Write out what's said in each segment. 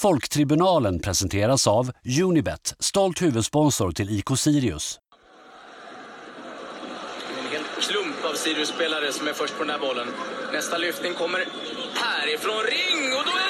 Folktribunalen presenteras av Unibet, stolt huvudsponsor till IK Sirius. En hel klump av Sirius-spelare som är först på den här bollen. Nästa lyftning kommer härifrån ring och då är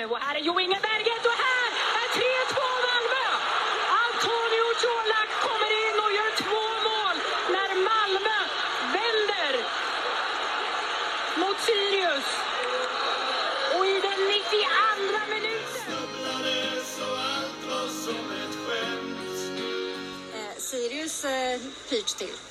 nu och här är Jo Inge Berget och här är 3-2 Malmö! Antonio Colak kommer in och gör två mål när Malmö vänder mot Sirius. Och i den 92 minuten. Eh, Sirius eh, pyrt till.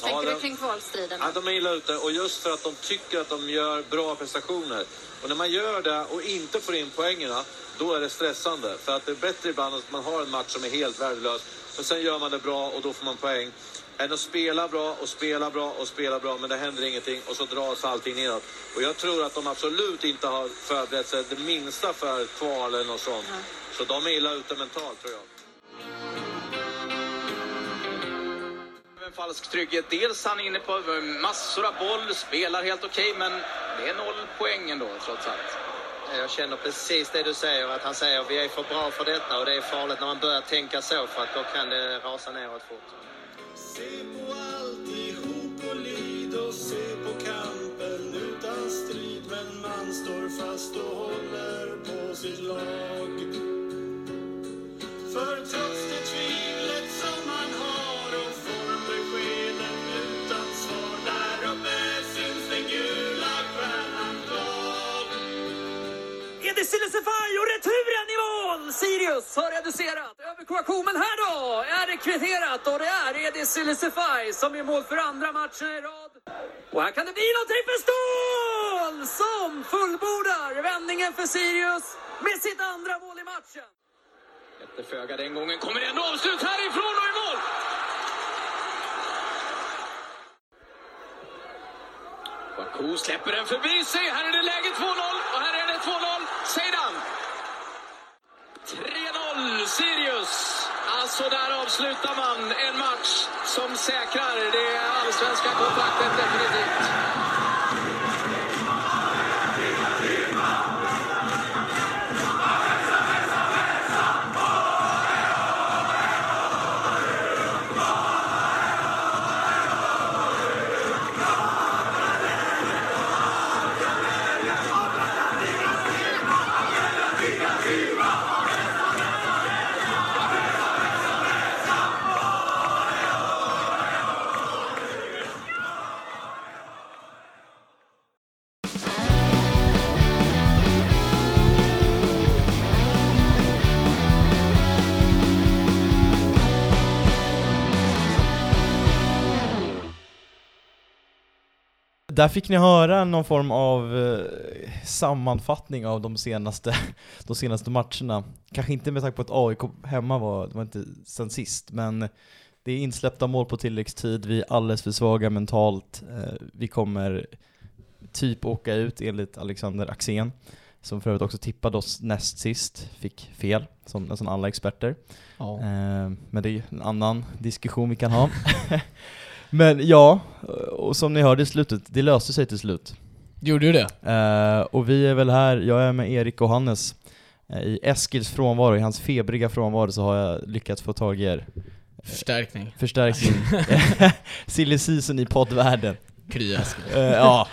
Tänker Ja, du det- kring kvalstriden? Ja, de är illa ute och just för att de tycker att de gör bra prestationer. Och när man gör det och inte får in poängerna, då är det stressande. För att det är bättre ibland att man har en match som är helt värdelös, men sen gör man det bra och då får man poäng. Än att spela bra och spela bra och spela bra, men det händer ingenting och så dras allting neråt. Och jag tror att de absolut inte har förberett sig det minsta för kvalen och sånt. Så de är illa ute mentalt tror jag. En falsk trygghet. Dels han är inne på massor av boll, spelar helt okej, men det är noll poäng ändå trots allt. Jag känner precis det du säger, att han säger vi är för bra för detta och det är farligt när man börjar tänka så för att då kan det rasa neråt fort. Se på alltihop och lid och se på kampen utan strid men man står fast och håller på sitt lag. För trots Edi Silesefaj och returen i mål! Sirius har reducerat överkoaktionen här då! Är det kvitterat och det är Edi Silesefaj som är mål för andra matchen i rad. Och här kan det bli någonting för Ståhl som fullbordar vändningen för Sirius med sitt andra mål i matchen. Efter föga den gången. Kommer ändå avslut härifrån och i mål! Baku släpper den förbi sig. Här är det läge 2-0 och här är det 2-0. Seidan! 3-0 Sirius. Alltså där avslutar man en match som säkrar det allsvenska kontraktet definitivt. Där fick ni höra någon form av eh, sammanfattning av de senaste, de senaste matcherna. Kanske inte med tanke på att AIK hemma var, det var inte sen sist, men det är insläppta mål på tilläggstid, vi är alldeles för svaga mentalt, eh, vi kommer typ åka ut enligt Alexander Axén, som för övrigt också tippade oss näst sist, fick fel, som nästan alla experter. Ja. Eh, men det är ju en annan diskussion vi kan ha. men ja, och som ni hörde i slutet, det löste sig till slut. Gjorde du det? Eh, och vi är väl här, jag är med Erik och Hannes. Eh, I Eskils frånvaro, i hans febriga frånvaro så har jag lyckats få tag i er. Förstärkning. Förstärkning. Silly season i poddvärlden. Krya. Eh, ja,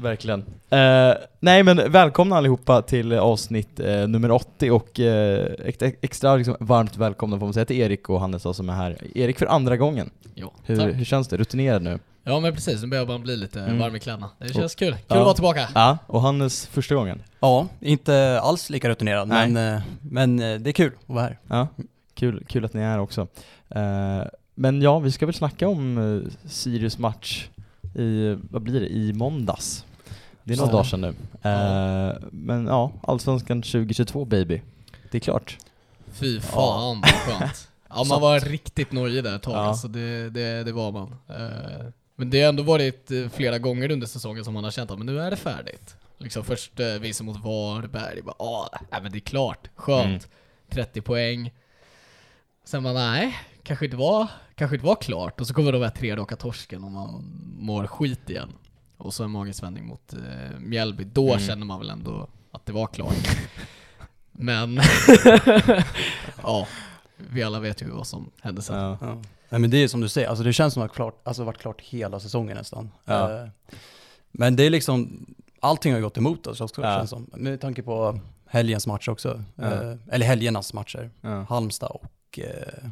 verkligen. Eh, nej men välkomna allihopa till avsnitt eh, nummer 80 och ex- extra liksom, varmt välkomna får man säga till Erik och Hannes som är här. Erik för andra gången. Ja, Hur, tack. hur känns det? Rutinerad nu? Ja men precis, nu börjar man bli lite Mm. varm i kläderna. Det känns Och- kul. Kul Ja. att vara tillbaka. Ja, och Hannes första gången. Ja, inte alls lika rutinerad, Nej. men, men det är kul att vara här. Ja, kul, kul att ni är här också. Men ja, vi ska väl snacka om uh, Sirius match i, vad blir det, i måndags. Det är några Ja. dagar sedan nu. Eh, Men ja, Allsvenskan 2022 baby. Det är klart. Fy fan vad skönt. Ja, man var riktigt nojig där ett tag, Ja. alltså det, det, det var man. Eh, Men det har ändå varit eh, flera gånger under säsongen som man har känt att men nu är det färdigt. Liksom först eh, vinsten mot Varberg, bara ah, nej, men det är klart, skönt. Mm. 30 poäng. Sen bara nej, kanske inte var, kanske inte var klart. Och så kommer de här tre raka torsken och man mår skit igen. Och så en magisk vändning mot eh, Mjällby. Då Mm. känner man väl ändå att det var klart. Men ja, vi alla vet ju vad som hände sen. Ja. Ja. Nej men det är som du säger, alltså det känns som att det har klart, alltså varit klart hela säsongen nästan. Ja. Eh, Men det är liksom, allting har gått emot oss också Ja. känns som. Med tanke på helgens match också. Ja. Eh, Eller helgernas matcher. Ja. Halmstad och, eh,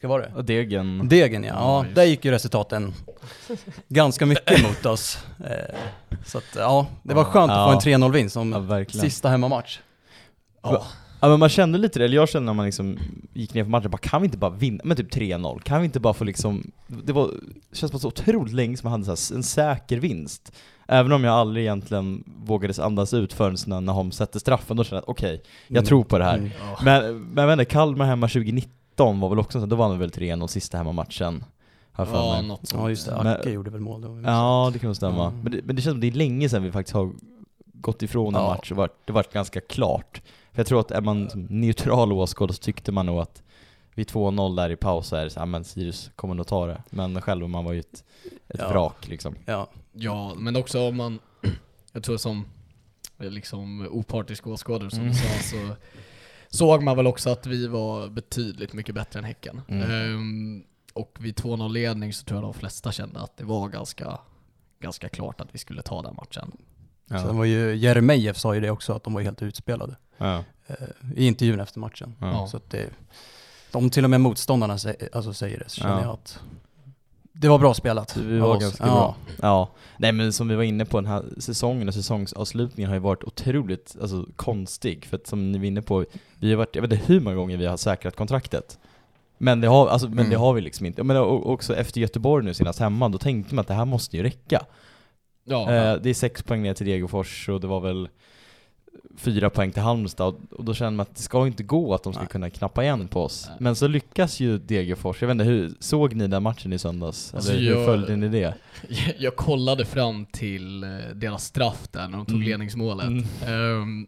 vilka var det? Degen. Degen ja, Ja, ja där gick ju resultaten ganska mycket emot oss. Eh, Så att ja, det var skönt Ja. att få en 3-0-vinst som Ja, verkligen. sista hemmamatch. Ja. Ja men man kände lite det, eller jag kände när man liksom gick ner för matchen, bara kan vi inte bara vinna, men typ 3-0, kan vi inte bara få liksom, det var, det känns som så otroligt länge som man hade så här en säker vinst. Även om jag aldrig egentligen vågades andas ut förrän när Naholm sätter straffen, då kände jag att okej, jag Mm. tror på det här. Mm. Men, men jag vet inte, Kalmar hemma 2019 var väl också så, då vann vi väl 3-0 sista hemmamatchen. Ja, något sånt. Ja just det, Men- Acke gjorde väl mål då. Ja, det kan nog stämma. Mm. Men, det, men det känns som det är länge sedan vi faktiskt har gått ifrån en Ja. match och varit, det varit ganska klart. För jag tror att är man neutral åskådare så tyckte man nog att vid 2-0 där i paus så är det så här, men Sirius kommer nog ta det. Men själv man var ju ett, ett Ja. vrak liksom. Ja, Ja, men också om man, jag tror som eh, liksom opartisk åskådare som Mm. du sa, så såg man väl också att vi var betydligt mycket bättre än Häcken. Mm. Ehm, och vid 2-0 ledning så tror jag de flesta kände att det var ganska, ganska klart att vi skulle ta den matchen. Sen var ju, Jeremejeff sa ju det också, att de var helt utspelade. Ja. eh, I intervjun efter matchen. Ja. Så att det, om till och med motståndarna sä, alltså säger det, så känner Ja. jag att det var bra spelat. Vi var oss. ganska ja. bra. Ja. Nej men som vi var inne på, den här säsongen och säsongsavslutningen har ju varit otroligt alltså, konstig. För att som ni var inne på, vi har varit, jag vet inte hur många gånger vi har säkrat kontraktet. Men det har, alltså, men Mm. det har vi liksom inte. Men också efter Göteborg nu senast hemma, då tänkte man att det här måste ju räcka. Ja, Eh, det är sex poäng ner till Degerfors och det var väl fyra poäng till Halmstad och- då känner man att det ska inte gå att de ska Nej. kunna knappa igen på oss. Nej. Men så lyckas ju Degerfors, jag vet inte, hur, såg ni den matchen i söndags? Alltså, Eller hur jag- följde ni det? jag, jag kollade fram till eh, deras straff där när de tog Mm. ledningsmålet. Mm. Ehm,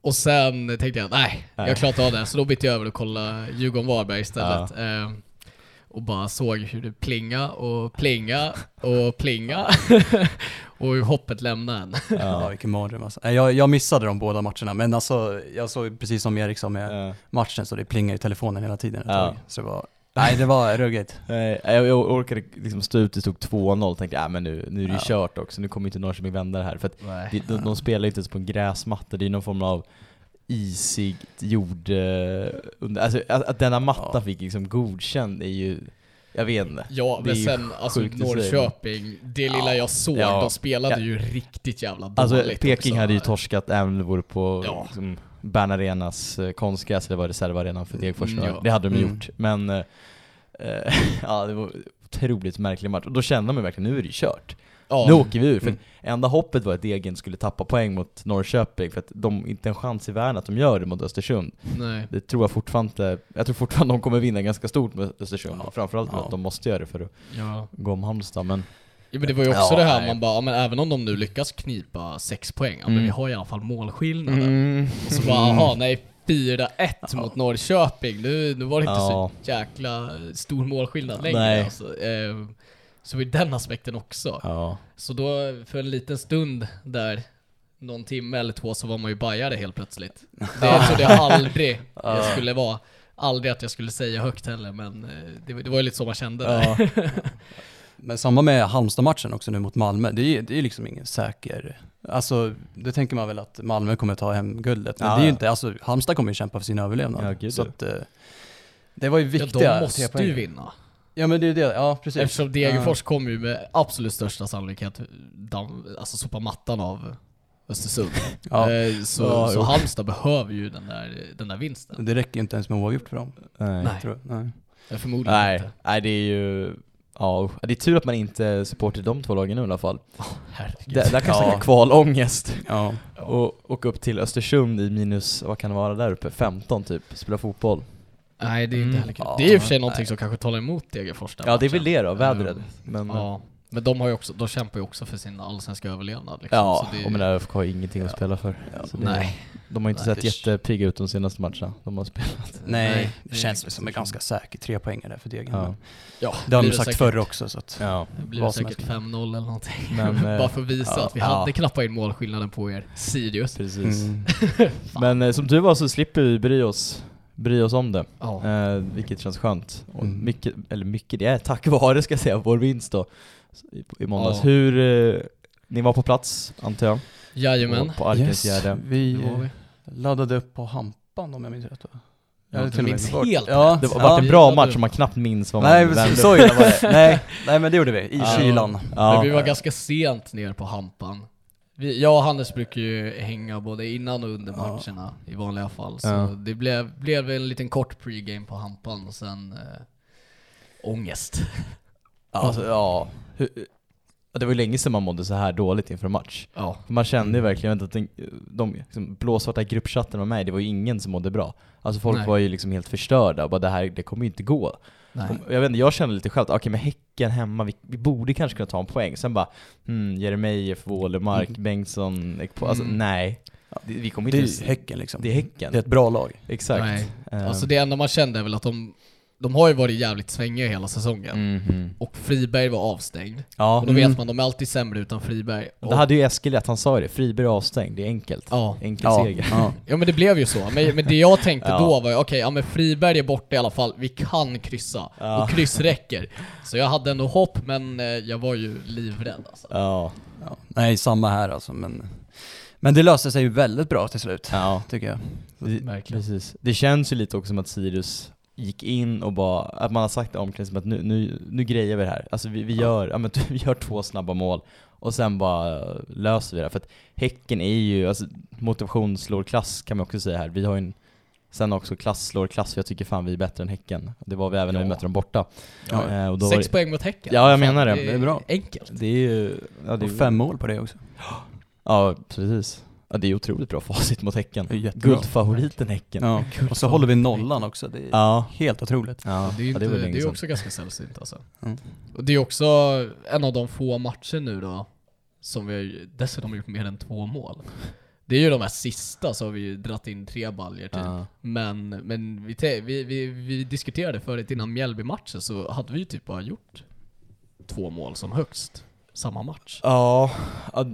och sen tänkte jag, nej, Nej. jag klarar inte av det. Så då bytte jag över och kollade Djurgården-Varberg istället. Ehm, och bara såg hur det plinga och plinga och plinga. och hur hoppet lämnade en. Ja, vilken mardröm alltså. Nej, jag, jag missade de båda matcherna, men alltså jag såg precis som Erik sa med Ja. matchen så det plingade i telefonen hela tiden ett Ja. tag. Så det var, nej det var ruggigt. Nej, jag, jag orkade liksom stå ut, det stod 2-0, tänkte jag, äh, men nu, nu är det Ja. kört också, nu kommer inte Norrköping vända det här. För att de, de, de spelar ju inte ens på en gräsmatta, det är någon form av isigt jord... eh, alltså att, att denna matta Ja. fick liksom godkänd är ju, jag vet inte. Ja, men sen alltså. Norrköping, det lilla jag såg, Ja. de spelade Ja. ju riktigt jävla dåligt Alltså Peking också. hade ju torskat även om det vore på Ja. liksom, Bern Arenas eh, konstgräs, eller var reservarenan för Degerfors Mm, ja. Det hade de Mm. gjort, men eh, ja det var otroligt märklig match. Och då kände man verkligen, nu är det ju kört. Ja. Nu åker vi ur, för Mm. enda hoppet var att Degen skulle tappa poäng mot Norrköping, för att de, inte en chans i världen att de gör det mot Östersund. Nej. Det tror jag fortfarande, jag tror fortfarande de kommer vinna ganska stort med Östersund, Ja. framförallt för Ja. att de måste göra det för att Ja. gå om Halmstad, men Ja men det var ju också Ja, det här, nej. man bara, ja, men även om de nu lyckas knipa sex poäng, ja, men Mm. vi har i alla fall målskillnaden. Mm. Och så bara, aha, nej, 4-1 mot Norrköping, nu, nu var det inte Ja. så jäkla stor målskillnad längre. Nej. Alltså. Eh, så var den aspekten också. Ja. Så då, för en liten stund där, någon timme eller två, så var man ju bajare helt plötsligt. Det trodde jag aldrig jag skulle vara. Aldrig att jag skulle säga högt heller, men eh, det, det var ju lite så man kände där. Ja. Men samma med Halmstad-matchen också nu mot Malmö, det är, det är liksom ingen säker, alltså det tänker man väl att Malmö kommer ta hem guldet, men Ja, det är ju ja. inte, alltså Halmstad kommer ju kämpa för sin överlevnad. Ja, så ja. att, eh, det var ju Ja, viktiga de måste ju vinna. Ja men det är ju det, ja precis. Eftersom Degerfors kommer ju med absolut största sannolikhet dam, alltså sopa mattan av Östersund. Ja. Eh, så, Ja, så. Halmstad behöver ju den där, den där vinsten. Det räcker ju inte ens med oavgjort för dem. Nej. Nej. Tror jag. Nej. Eh, Förmodligen Nej, inte. nej det är ju... Ja, det är tur att man inte supportar de två lagen nu i alla fall. Herregud. Där, där kan jag Ja. snacka kvalångest. Ja. Och åka upp till Östersund i minus, vad kan det vara där uppe? 15 typ, spela fotboll. Nej, det är inte Mm. heller kul. Ja, det är i och för sig nej. någonting som kanske talar emot Degerfors Ja det är väl det då, vädret. Mm. Men, Ja, men de har ju också, de kämpar ju också för sin allsvenska överlevnad liksom. ja så det, och men ÖFK har ingenting att Ja. spela för. Ja. Det, Nej. De har inte Nej, sett det- jättepigga ut de senaste matcherna de har spelat. Nej, Nej, det det känns liksom som en ganska säker tre poängare där för Degen. Ja. ja, Det har de sagt säkert- förr också så att... Ja. Det blir som säkert helst. 5-0 eller någonting. Men, eh, Bara för att visa ja, att vi ja. hade knappat in målskillnaden på er Sirius. Precis. Mm. Men eh, som tur var så slipper vi bry oss, bry oss om det. Ja. Eh, vilket känns skönt. Och Mm. mycket, eller mycket, det är tack vare ska jag säga, vår vinst då i, i måndags. Ja. Hur, eh, ni var på plats antar jag? Jajamän. På, på Arkensgärde. vi vi. laddade upp på Hampan om jag minns rätt va? Ja, Jag med minns bort. helt Ja, Det var ja. varit en bra match som man knappt minns vad man Nej, vände så, så illa var det. Nej, nej men det gjorde vi, i Ja. kylan. Ja. Men vi var ganska sent ner på Hampan. Vi, jag och Hannes brukar ju hänga både innan och under matcherna i vanliga fall. Så Ja. det blev, blev en liten kort pregame på Hampan och sen äh, ångest. Alltså, ja. Hur, ja, det var ju länge sedan man mådde så här dåligt inför en match. Ja. Man kände ju verkligen att den, de liksom, blåsvarta gruppchatten med mig, det var ju ingen som mådde bra. Alltså folk Nej. var ju liksom helt förstörda och bara det här, det kommer ju inte gå. Jag vet inte, jag kände lite själv, okej men Häcken hemma, vi, vi borde kanske kunna ta en poäng. Sen bara, hmm, Jeremejeff, Wålemark, Mm. Bengtsson, Ekpo, alltså Mm. nej. Det, vi kommer Det inte är Häcken liksom. det är Häcken. Det är ett bra lag. Exakt. Nej. Ehm, Alltså det enda man kände är väl att de, de har ju varit jävligt svängiga hela säsongen. mhm. Och Friberg var avstängd. Ja, Och då mm. vet man, de är alltid sämre utan Friberg. Och, Det hade ju Eskil rätt, han sa ju det. Friberg är avstängd, det är enkelt. Ja. Enkel Ja, seger. ja. Ja men det blev ju så, men, men det jag tänkte Ja. då var ju okej, ja men Friberg är borta i alla fall, vi kan kryssa. Ja. Och kryss räcker. Så jag hade ändå hopp, men eh, jag var ju livrädd alltså. Ja. Ja. Nej, samma här alltså men... Men det löste sig ju väldigt bra till slut, ja. tycker jag. Det, Verkligen. precis. Det känns ju lite också som att Sirius gick in och bara, att man har sagt i omklädningsrummet att nu, nu, nu grejer vi det här. Alltså vi, vi, gör, ja, men, vi gör två snabba mål och sen bara löser vi det. För att Häcken är ju, alltså motivation slår klass kan man också säga här. Vi har ju en, sen också klass slår klass, för jag tycker fan vi är bättre än Häcken. Det var vi även när vi Ja. mötte dem borta. Ja. Eh, och då Sex det, poäng mot Häcken. Ja, jag Fan, menar det. Det är bra. Enkelt. det är ju, ja, det Och är, fem mål på det också. Ja, precis. Ja, det är otroligt bra facit mot Häcken. Det. Guldfavoriten Häcken. Ja. Och så håller vi nollan också, det är Ja. helt otroligt. Ja, Det är ju ja, inte, var det länge är också ganska sällsynt alltså. Mm. Och det är också en av de få matcher nu då, som vi har dessutom gjort mer än två mål. Det är ju de här sista så har vi ju dratt in tre baljer typ. Ja. Men, men vi, vi, vi, vi diskuterade förut innan Mjällby-matchen så hade vi ju typ bara gjort två mål som högst samma match. Ja, ja,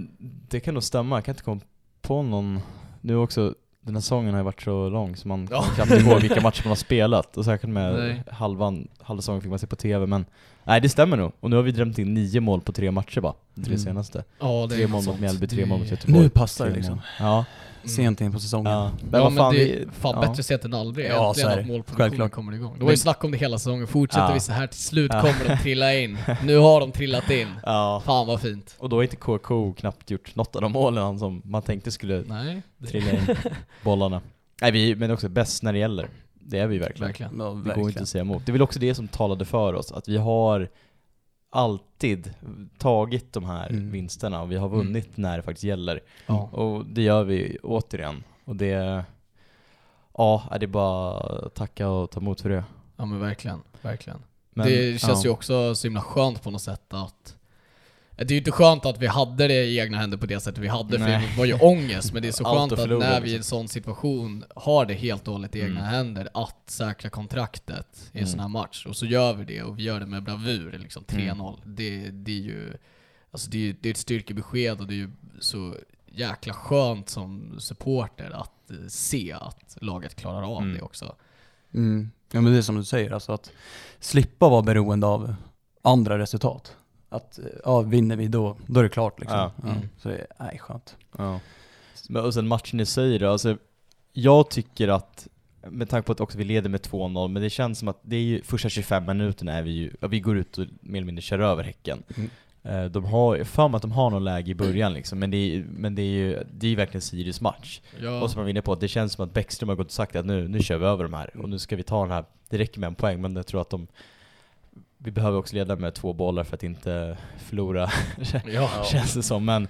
det kan nog stämma. Jag kan inte komma på någon... Nu också, den här säsongen har ju varit så lång så man Ja. kan knappt ihåg vilka matcher man har spelat. Och säkert med Nej. halvan, halva säsongen fick man se på TV, men nej det stämmer nog. Och nu har vi drömt in nio mål på tre matcher bara, tre Mm. senaste. Ja, Tre mål mot. Mjällby, tre Det- mål mot Göteborg. Nu passar det liksom. Ja. Mm. Sent in på säsongen. ja. Men ja men fan, det vi, är fan ja. bättre sent än aldrig. Ja, Äntligen så är att det. målproduktionen Självklart. kommer igång. Det var ju snack om det hela säsongen. Fortsätter Ja. vi så här till slut Ja. kommer de trilla in. Nu har de trillat in. Ja. Fan vad fint. Och då har inte KK knappt gjort något av de målen som man tänkte skulle Nej. trilla in bollarna. Nej vi men också bäst när det gäller. Det är vi verkligen. Verkligen. Ja, Det går verkligen. inte att säga emot. Det är väl också det som talade för oss, att vi har alltid tagit de här Mm. vinsterna och vi har vunnit när det faktiskt gäller. Ja. Och det gör vi återigen. Och det, ja, det är bara att tacka och ta emot för det. Ja men verkligen, verkligen. Men, det känns ja. ju också så himla skönt på något sätt att det är ju inte skönt att vi hade det i egna händer på det sättet vi hade, för Nej. det var ju ångest, men det är så skönt att när vi i en liksom. sån situation har det helt och hållet i egna Mm. händer, att säkra kontraktet i en Mm. sån här match. Och så gör vi det, och vi gör det med bravur, liksom Mm. 3-0. Det, det är ju alltså det är, det är ett styrkebesked och det är ju så jäkla skönt som supporter att eh, se att laget klarar av Mm. det också. Mm. Ja men det är som du säger, alltså att slippa vara beroende av andra resultat. Att, ja vinner vi då, då är det klart liksom. Ja. Ja. Mm. Så det är, skönt. Ja. Men, och sen matchen i sig då, alltså, jag tycker att, med tanke på att också vi leder med 2-0, men det känns som att det är ju första 25 minuterna är vi ju, ja, vi går ut och mer eller mindre kör över Häcken. Mm. Eh, De har, för mig att de har någon läge i början liksom, men det är, men det är ju det är ju verkligen Sirius match. Ja. Och som man var inne på, det känns som att Bäckström har gått och sagt att nu, nu kör vi över de här, och nu ska vi ta den här, det räcker med en poäng, men jag tror att de vi behöver också leda med två bollar för att inte förlora, Ja. känns det som, men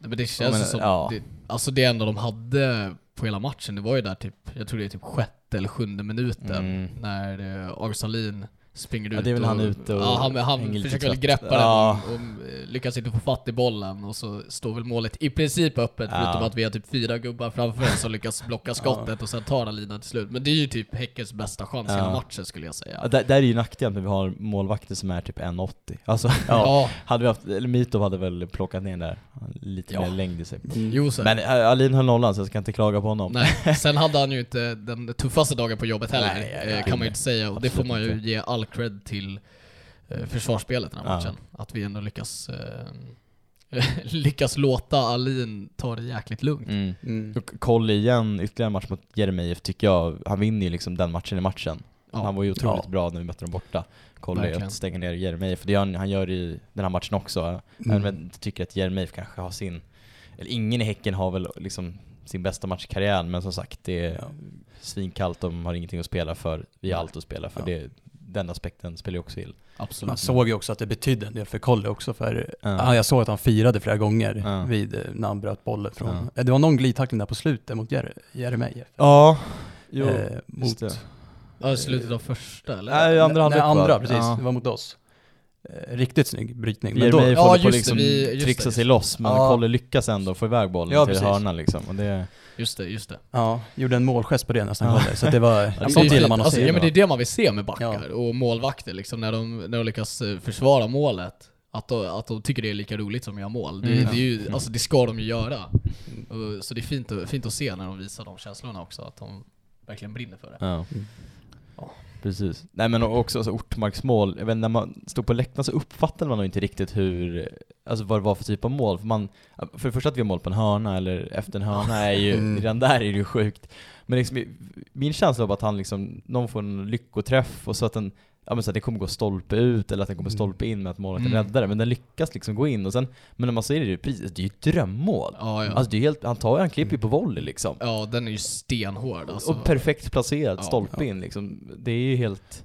Men det känns men, som, ja. det, alltså det enda de hade på hela matchen, det var ju där typ, jag tror det är typ sjätte eller sjunde minuten Mm. när eh, August Springer ut Ja, det är väl och, han ute och ja, han, han försöker väl greppa Ja. den och, och eh, lyckas inte få fatt i bollen och så står väl målet i princip öppet Ja. förutom att vi har typ fyra gubbar framför oss som lyckas blocka skottet och sen tar han linan till slut. Men det är ju typ Häckens bästa chans i Ja. hela matchen skulle jag säga. Där, där är ju nackdelen när vi har målvakter som är typ 1,80. Alltså, Ja. hade vi haft, eller Mitov hade väl plockat ner där, lite mer längd i sig. Jo, så. Men äh, Alin höll nollan så jag ska inte klaga på honom. Nej, sen hade han ju inte den tuffaste dagen på jobbet heller, Nej, eh, kan man ju inte säga. Och det får man ju ge all cred till eh, försvarsspelet den här Ja. matchen. Att vi ändå lyckas, eh, lyckas låta Alin ta det jäkligt lugnt. Mm. Mm. Och Kolle igen, ytterligare en match mot Jeremejeff tycker jag, han vinner ju liksom den matchen i matchen. Ja. Han var ju otroligt Ja. bra när vi mötte dem borta. Verkligen. att stänga ner Jeremejeff, för det gör han, han gör i den här matchen också. Mm. Om jag tycker att Jeremejeff kanske har sin, eller ingen i Häcken har väl liksom sin bästa match i karriären, men som sagt det är Ja. svinkallt, de har ingenting att spela för, vi har allt att spela för. Ja. Det, den aspekten spelar ju också in. Absolut. Man såg ju också att det betydde en del för Kolle också, för Ja. ja. jag såg att han firade flera gånger Ja. vid, eh, när han bröt bollen från... Ja. Eh, Det var någon glidtackling där på slutet mot Jer- Jeremejeff. Ja, jo, Eh, just mot, det. Ja, slutet av första eller? Nej, andra halvlek Nej, andra, precis. Ja. Det var mot oss. Eh, Riktigt snygg brytning. Men då, Jeremejeff Ja, håller på det, liksom vi- trixa det. sig loss, men Ja. Kolle lyckas ändå få iväg bollen Ja, till precis. hörnan liksom. Och det, Just det, just det. ja, gjorde en målgest på det nästan, Ja. Så det var, är sånt gillar man att alltså, se. ja, men det är det man vill se med backar Ja. och målvakter liksom, när de, när de lyckas eh, försvara målet. Att de, att de tycker det är lika roligt som att göra mål. Det, Mm. det, är ju, alltså, det ska de ju göra. Och, så det är fint, att- fint att se när de visar de känslorna också, att de verkligen brinner för det. ja. Mm. Precis. Nej men också alltså, Ortmarks mål, jag vet, när man stod på läktaren så uppfattade man nog inte riktigt hur, alltså vad det var för typ av mål. För, man, för det första att vi har mål på en hörna eller efter en hörna är ju, Mm. redan där är det ju sjukt. Men liksom, min känsla var att han liksom, någon får en lyckoträff och så att den, ja men så att det kommer gå stolpe ut eller att den kommer Mm. stolpe in med att är Mm. räddare. Men den lyckas liksom gå in och sen, men när man ser det i repris, det är ju ett drömmål. Ja, ja. Alltså det är helt, han tar han klipper ju på volley liksom. ja, den är ju stenhård alltså. Och perfekt placerad, Ja, stolpe ja. in liksom. Det är ju helt...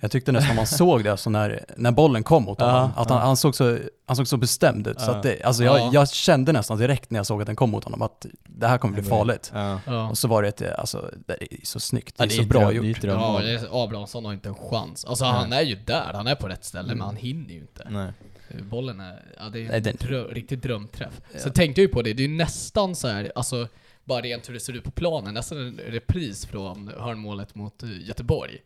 Jag tyckte nästan man såg det alltså när, när bollen kom mot Ja, honom, att han, ja. han, såg så, han såg så bestämd ut. Så Ja. att det, alltså jag, Ja. jag kände nästan direkt när jag såg att den kom mot honom att det här kommer bli farligt. Ja. Ja. Och så var det ett, alltså, det är så snyggt, det Ja, är det så är bra dröm- gjort. det är ett Ja, Abrahamsson har inte en chans. Alltså Nej. han är ju där, han är på rätt ställe, Mm. men han hinner ju inte. Nej. Bollen är, ja det är en den- drö, riktig drömträff. Ja. Sen tänkte jag ju på det, det är ju nästan så här, alltså bara rent hur det ser ut på planen, nästan en repris från hörnmålet mot eh, Göteborg.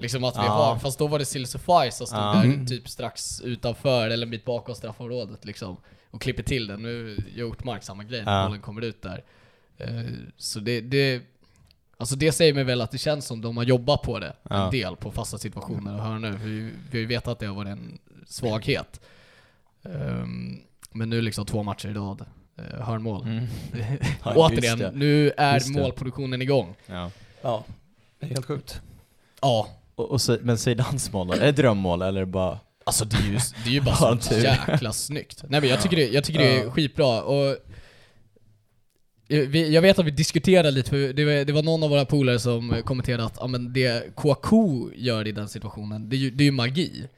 Liksom att vi Ja. har, fast då var det Silsify som stod Ja. där Mm. typ strax utanför, eller en bit bakom straffområdet liksom. Och klipper till den. Nu gör Ortmark samma grej när Ja. bollen kommer ut där. Eh, Så det, det, alltså det säger mig väl att det känns som de har jobbat på det Ja. en del på fasta situationer och hörnor. Vi, vi har ju vetat att det har varit en svaghet. Ehm, men nu liksom två matcher i rad, uh, hörnmål. Mm. Ja, Återigen, det. nu är målproduktionen igång. Ja. Ja, det är helt sjukt. Ja, Och, och så, men Seydans mål då? Är det drömmål eller bara... Alltså det är ju, det är ju bara så tur? jäkla snyggt. Nej men jag tycker det, jag tycker det är skitbra och vi, jag vet att vi diskuterade lite, för det var, det var någon av våra polare som kommenterade att ja, men det Kouakou gör i den situationen, det är ju, det är ju magi.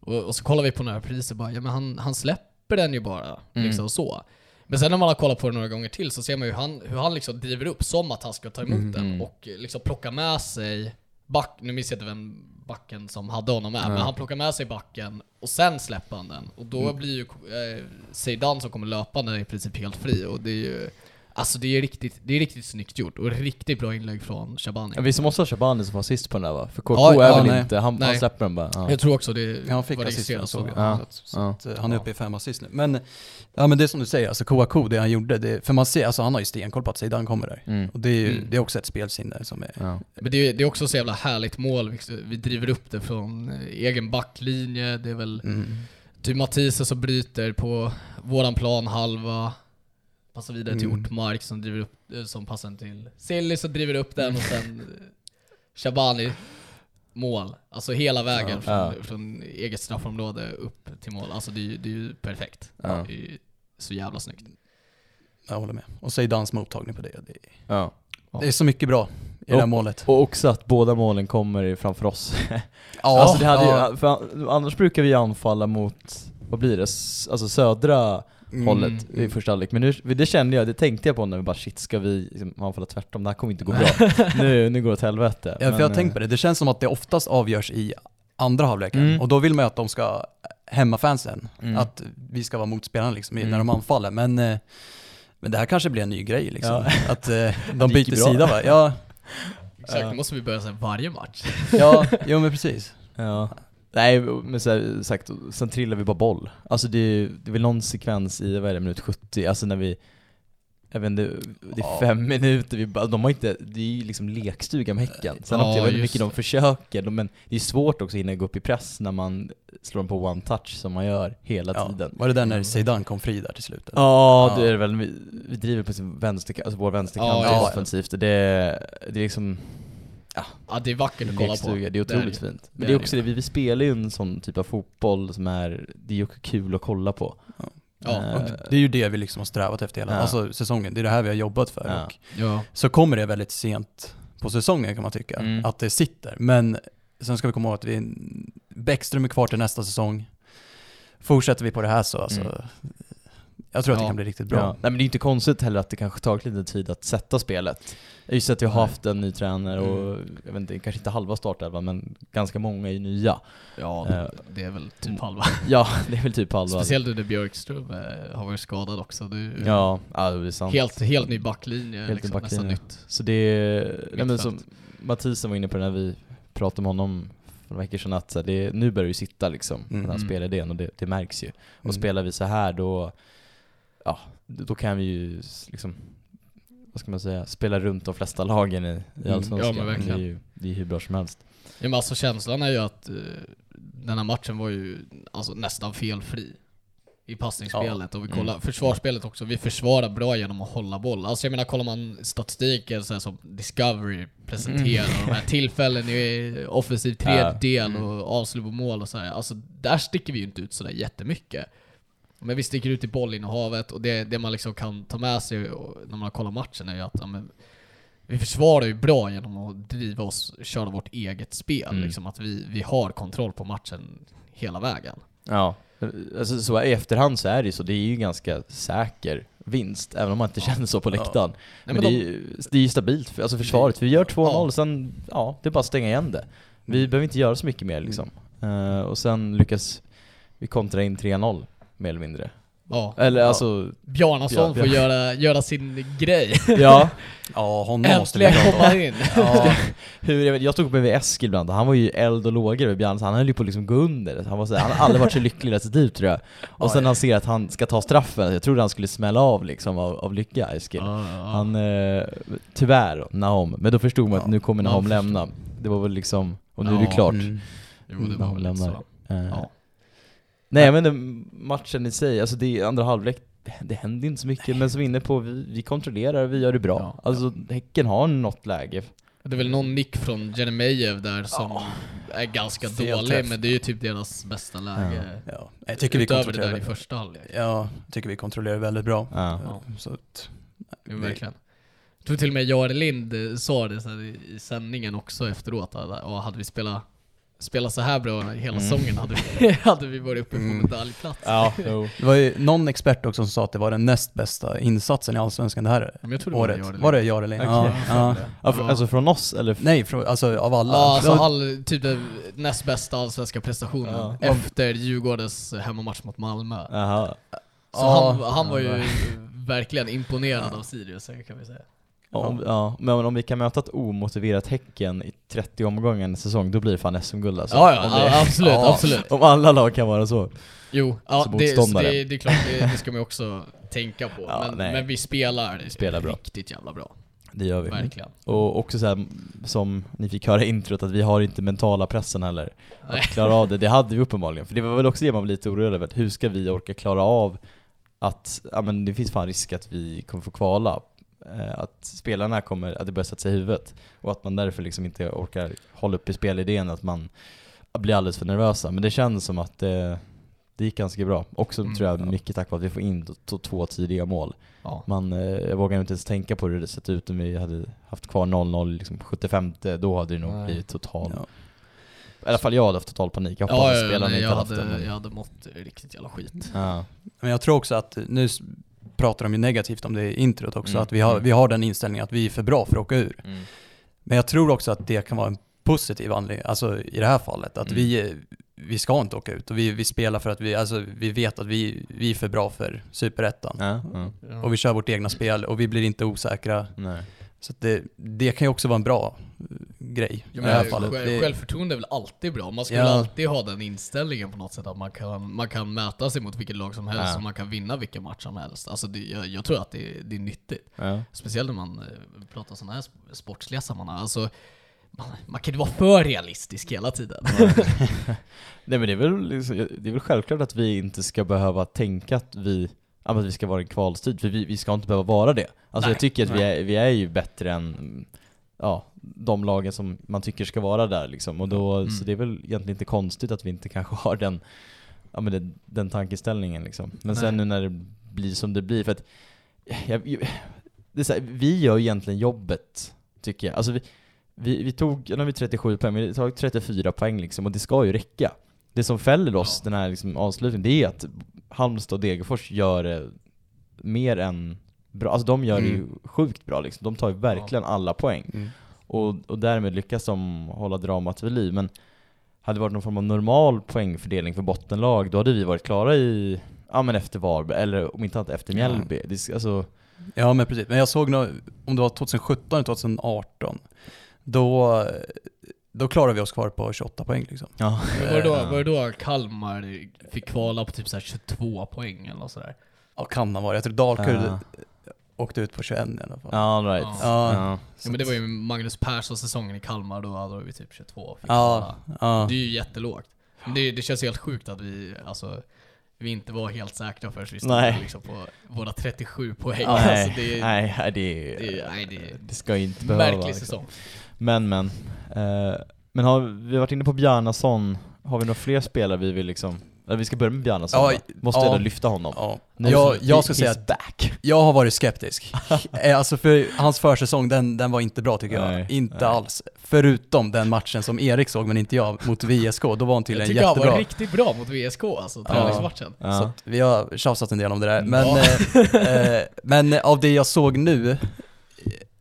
Och, och så kollar vi på några priser bara, ja men han, han släpper den ju bara, Mm. liksom så. Men sen när man har kollat på det några gånger till så ser man ju hur han, hur han liksom driver upp som att han ska ta emot Mm. den och liksom plocka med sig back, nu minns jag inte vem backen som hade honom med, Ja. men han plockar med sig backen och sen släpper han den. Och då blir ju eh, Zeidan som kommer löpande i princip helt fri och det är ju Alltså det är riktigt, det är riktigt snyggt gjort och riktigt bra inlägg från Shabani. Ja, vi måste ha Shabani som var sist på den där va? För KK Ja, är ja, väl nej. inte, han, han Nej. släpper den bara. Ja. Jag tror också det Ja, han fick var assist jag registrerat såg så. Så, så Ja. att, han är uppe i fem assist nu. Men, ja men det är som du säger, alltså Kouakou, det han gjorde, det, för man ser, alltså han har ju stenkoll på att Zidane kommer där. Mm. Och det är ju, Mm. det är också ett spelsinne som är... Ja. Men det är, det är också så jävla härligt mål, vi- driver upp det från eh, egen backlinje, det är väl Mm. typ Mathisen som bryter på våran plan halva, passar vidare till Mm. Ortmark som driver upp, eh, som passar till Silly som driver upp den och sen eh, Shabani mål. Alltså hela vägen Ja. från, Ja. från eget straffområde upp till mål. Alltså det är ju, det är ju perfekt. Ja. Det är ju så jävla snyggt. Jag håller med. Och Zidanes mottagning på det, det är, Ja. det är så mycket bra i det här målet. Och också att båda målen kommer framför oss. Ja, alltså det hade ja. ju, för annars brukar vi anfalla mot, vad blir det, alltså södra Mm. hållet i första halvlek. Men nu, det kände jag, det tänkte jag på när vi bara shit, ska vi liksom, anfalla tvärtom? Det här kommer inte gå bra. nu, nu går det åt helvete. Ja, för jag har Men, tänkt på det, det känns som att det oftast avgörs i andra halvleken. Mm. Och då vill man ju att de ska hämma fansen. Mm. Att vi ska vara motspelarna liksom, i- Mm. när de anfaller. Men, eh, men det här kanske blir en ny grej liksom. Ja. Att eh, de byter sida va? Ja, Exakt, det måste vi börja säga varje match. ja, jo men precis. Ja. Nej, men så här, sagt, sen trillar vi bara boll. Alltså det, är- det är väl någon sekvens i, vad är det, minut 70, alltså när vi jag vet inte, det är Ja. fem minuter, vi bara, de har inte, det är ju liksom lekstuga med Häcken. Sen Ja, jag vet inte just mycket de försöker, men det är svårt också att hinna gå upp i press när man slår dem på one touch som man gör hela Ja. tiden. Var det där när Zeidan kom fri där till slut? eller? Ja, Ja. det är väl. Vi, vi driver på sin vänster, alltså vår vänsterkant Ja, offensivt. Det, det är liksom Ja, det är vackert att kolla på. det är otroligt det. fint. Men Det är är också det, vi, vi spelar ju en sån typ av fotboll som är, det är ju kul att kolla på. Ja, Eh, Och det är ju det vi liksom har strävat efter hela Ja. alltså, säsongen. Det är det här vi har jobbat för. Ja. Och Ja. så kommer det väldigt sent på säsongen kan man tycka, Mm. att det sitter. Men sen ska vi komma ihåg att vi, Bäckström är kvar till nästa säsong. Fortsätter vi på det här så alltså, Mm. Jag tror att det Ja. kan bli riktigt bra. Ja. Nej men det är inte konstigt heller att det kanske tagit lite tid att sätta spelet. Just att vi har Nej. haft en ny tränare och, Mm. jag vet inte, kanske inte halva startelvan men ganska många är ju nya. ja, Eh, det är väl typ halva. Ja, det är väl typ halva. Speciellt under Björkström eh, har varit skadad också. Du, Ja, ja det är sant. helt, helt ny backlinje, Helt liksom, i nästan nytt. Så det är, nej men som Mathisen var inne på när vi pratade med honom för några veckor sedan att det, nu börjar det ju sitta liksom, den här Mm. spelidén och det, det märks ju. Och Mm. spelar vi så här då, ja, då kan vi ju liksom, vad ska man säga, spela runt de flesta lagen i, i Mm. Allsvenskan. Ja. Det är ju det är hur bra som helst. Ja, men alltså känslan är ju att eh, den här matchen var ju alltså, nästan felfri i passningsspelet och vi kollar Mm. försvarsspelet också. Vi försvarar bra genom att hålla boll. Alltså jag menar kollar man statistiken så som Discovery presenterar och de här tillfällen i offensiv tredjedel Mm. och avslut på mål och så här. Alltså där sticker vi ju inte ut sådär jättemycket. Men vi sticker ut i bollinnehavet och det, det man liksom kan ta med sig när man kollar matchen är ju att ja, men, vi försvarar ju bra genom att driva oss, köra vårt eget spel. Mm. Liksom att vi, vi har kontroll på matchen hela vägen. Ja, alltså så i efterhand så är det ju så, det är ju ganska säker vinst, även om man inte känner så på Ja. läktaren. Nej, men men det, de- är, ju- det är ju stabilt, för- alltså försvaret. Vi gör 2-0, Ja. sen, ja, det är bara att stänga igen det. Vi Mm. behöver inte göra så mycket mer liksom. Eh, och sen lyckas vi kontra in 3-0, mer eller mindre. Ja. Eller Ja. alltså, Bjarnason Ja, får göra, göra sin grej. ja. Ja, honom måste vi komma in. ja. Hur, jag, vet, jag stod bredvid Eskil ibland, han var ju eld och lågor över Bjarne, så han höll ju på att liksom gå under. Han, var så, han har aldrig varit så lycklig i hela sitt liv tror jag. Och Ja, sen när han ser att han ska ta straffen, jag trodde han skulle smälla av liksom av, av lycka, Eskil. Ja. Han, eh, tyvärr Nahom, men då förstod man att nu kommer Nahom lämna. Det var väl liksom, och nu är det klart. Mm. Jo, det var väl lite så. Eh, Ja. Nej men den matchen i sig, alltså det är andra halvlek, det, händer inte så mycket, men som vi är inne på, vi, vi kontrollerar, vi gör det bra. Ja. Alltså Häcken har något läge. Det är väl någon nick från Jeremejeff där som är ganska dålig, träff. men det är ju typ deras bästa läge. Ja. Jag tycker vi Utöver det kontrollerar där i första halvlek. Ja, jag tycker vi kontrollerar väldigt bra. Ja. Ja. Så att, Jo, verkligen. Jag tror till och med Jare Lind sa det i sändningen också efteråt, att och hade vi spelat, spelat så här bra hela Mm. säsongen hade vi, hade vi varit uppe på Mm. medaljplats. Ja, jo. Det var ju någon expert också som sa att det var den näst bästa insatsen i Allsvenskan det här Men jag tror det var året. Jare Lind. Var det Jarelin? Okej. Ja, ja. Ja, alltså från oss eller? Nej, från, alltså av alla. Ja, alltså Det var- all, typ den näst bästa allsvenska prestationen Ja. efter Djurgårdens hemmamatch mot Malmö. Jaha. Så Ja. han, han var ju Ja. verkligen imponerad av Sirius, kan vi säga. Om, ja, men om vi kan möta ett omotiverat Häcken i 30 omgångar en säsong, då blir det fan SM-guld alltså. Ja, ja, Om ja, absolut, ja. absolut. Om alla lag kan vara så. Jo, ja, det, det, det är klart, det, det ska man ju också tänka på. Ja, men, men vi spelar, Spelar bra. riktigt jävla bra. Det gör vi. Verkligen. Och också så här, som ni fick höra i introt, att vi har inte mentala pressen heller. Nej. Att klara av det, det hade vi uppenbarligen. För det var väl också det man var lite orolig över, hur ska vi orka klara av att, ja men det finns fan risk att vi kommer få kvala. Eh, Att spelarna kommer, att det börjar sätta sig i huvudet. Och att man därför liksom inte orkar hålla upp i spelidén, att man blir alldeles för nervösa. Men det känns som att det, det gick ganska bra. Också Mm, tror jag ja. mycket tack vare att vi får in två tidiga mål. Ja. Man, eh, jag vågar inte ens tänka på hur det sett ut om vi hade haft kvar 0-0 liksom 75 då hade det nog Nej. blivit total Ja. I alla fall jag hade haft total panik. Jag hoppas Ja, att ja, spelarna inte jag, haft det. hade, jag hade mått riktigt jävla skit. Ja. Men jag tror också att, nu pratar de ju negativt om det i introt också, Mm. att vi har, Mm. vi har den inställningen att vi är för bra för att åka ur. Mm. Men jag tror också att det kan vara en positiv anledning, alltså i det här fallet, att Mm. vi, vi ska inte åka ut och vi, vi spelar för att vi, alltså vi vet att vi, vi är för bra för superettan. Ja, ja. Och vi kör vårt egna spel och vi blir inte osäkra. Nej. Så att det, det kan ju också vara en bra grej Ja, i det här men fallet. själv, Det, självförtroende är väl alltid bra. Man ska Ja. alltid ha den inställningen på något sätt att man kan, man kan mäta sig mot vilket lag som helst Ja. och man kan vinna vilken match som helst. Alltså det, jag, jag tror att det, det är nyttigt. Ja. Speciellt när man eh, pratar sådana här sp- sportsliga sammanhang. Alltså, man, man kan inte vara för realistisk hela tiden. Nej men det är, väl liksom, det är väl självklart att vi inte ska behöva tänka att vi, att vi ska vara en kvalstrid, för vi, vi ska inte behöva vara det. Alltså Nej, jag tycker att vi är, vi är ju bättre än ja, de lagen som man tycker ska vara där liksom. Och då, Mm. Så det är väl egentligen inte konstigt att vi inte kanske har den, ja, men den, den tankeställningen liksom. Men sen nu när det blir som det blir, för att jag, det är här, vi gör ju egentligen jobbet, tycker jag. Alltså vi, vi, vi tog, har vi 37 poäng, men vi tagit 34 poäng liksom, och det ska ju räcka. Det som fäller oss, den här liksom avslutningen, det är att Halmstad och Degerfors gör det mer än bra. Alltså de gör det ju Mm. sjukt bra liksom. De tar ju verkligen alla poäng. mm. Och, och därmed lyckas de hålla dramat vid liv. Men hade det varit någon form av normal poängfördelning för bottenlag, då hade vi varit klara i, ja men efter Varberg, eller om inte annat efter Ja. Mjällby. Det, är- alltså, Ja men precis, men jag såg nå om det var 2017 eller 2018, då, då klarade vi oss kvar på 28 poäng liksom. ja. var, det då, var det då Kalmar fick kvala på typ så här 22 poäng eller sådär? Ja, kan ha varit. Jag tror Dalkurd Ja. Åkte ut på 21 i alla fall. Ja, right. Ja. Ja. Ja men det var ju Magnus Persson säsongen i Kalmar, då hade vi typ 22 fick Ja, ja. Det är ju jättelågt. Men Det, det känns helt sjukt att vi, alltså, vi inte var helt säkra förrän vi stod Nej. liksom på våra 37 poäng. Alltså, det, är, nej, nej, det, det, är- nej, det är det ska ju inte behöva märklig liksom. säsong. Men men, eh, men har vi varit inne på Bjarnason, har vi några fler spelare vi vill liksom, vi ska börja med Bjarnason Ja? Måste ja. jag då lyfta honom? Ja. Jag, jag he- ska säga att back. jag har varit skeptisk. Eh, alltså för hans försäsong, den, den var inte bra tycker jag. Nej, inte nej. alls. Förutom den matchen som Erik såg, men inte jag, mot VSK. Då var han Jag tydligen tycker han jättebra. var riktigt bra mot VSK alltså, träningsmatchen. Ja. Så vi har tjafsat en del om det där. Men, eh, eh, men av det jag såg nu,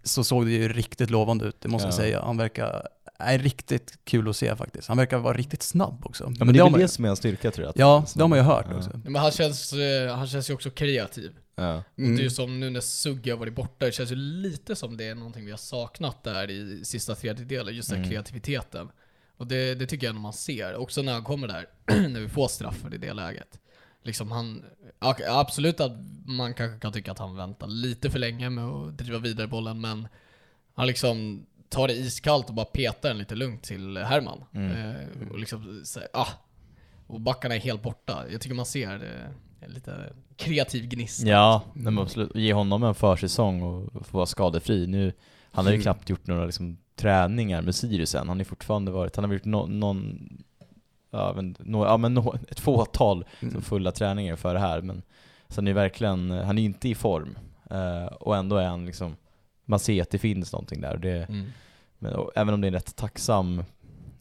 så såg det ju riktigt lovande ut, det måste jag Ja. säga. Han verkar, är riktigt kul att se faktiskt. Han verkar vara riktigt snabb också. Ja men det är väl det som är en styrka tror jag. att- Ja, det har man ju hört Ja. också. Men han känns, eh, han känns ju också kreativ. Ja. Och Mm. Det är ju som nu när Sugge har varit borta, det känns ju lite som det är någonting vi har saknat där i sista tredjedelen, just den Mm. kreativiteten. Och det, det tycker jag när man ser, också när han kommer där, när vi får straffen i det läget. Liksom han, absolut att man kanske kan tycka att han väntar lite för länge med att driva vidare bollen, men han liksom tar det iskallt och bara petar den lite lugnt till Herman. Mm. Eh, och liksom säger, ah, och backarna är helt borta. Jag tycker man ser eh, lite kreativ gnista. Ja, nej, men absolut. Ge honom en försäsong och få vara skadefri. Nu, han har ju Mm. knappt gjort några liksom, träningar med Sirius än. Han har fortfarande varit, han har gjort no, någon, ja men, no, ja, men no, ett fåtal Mm. fulla träningar för det här. Men så han är verkligen, han är inte i form. Eh, och ändå är han liksom, man ser att det finns någonting där. Och det, Mm. men, och, även om det är en rätt tacksam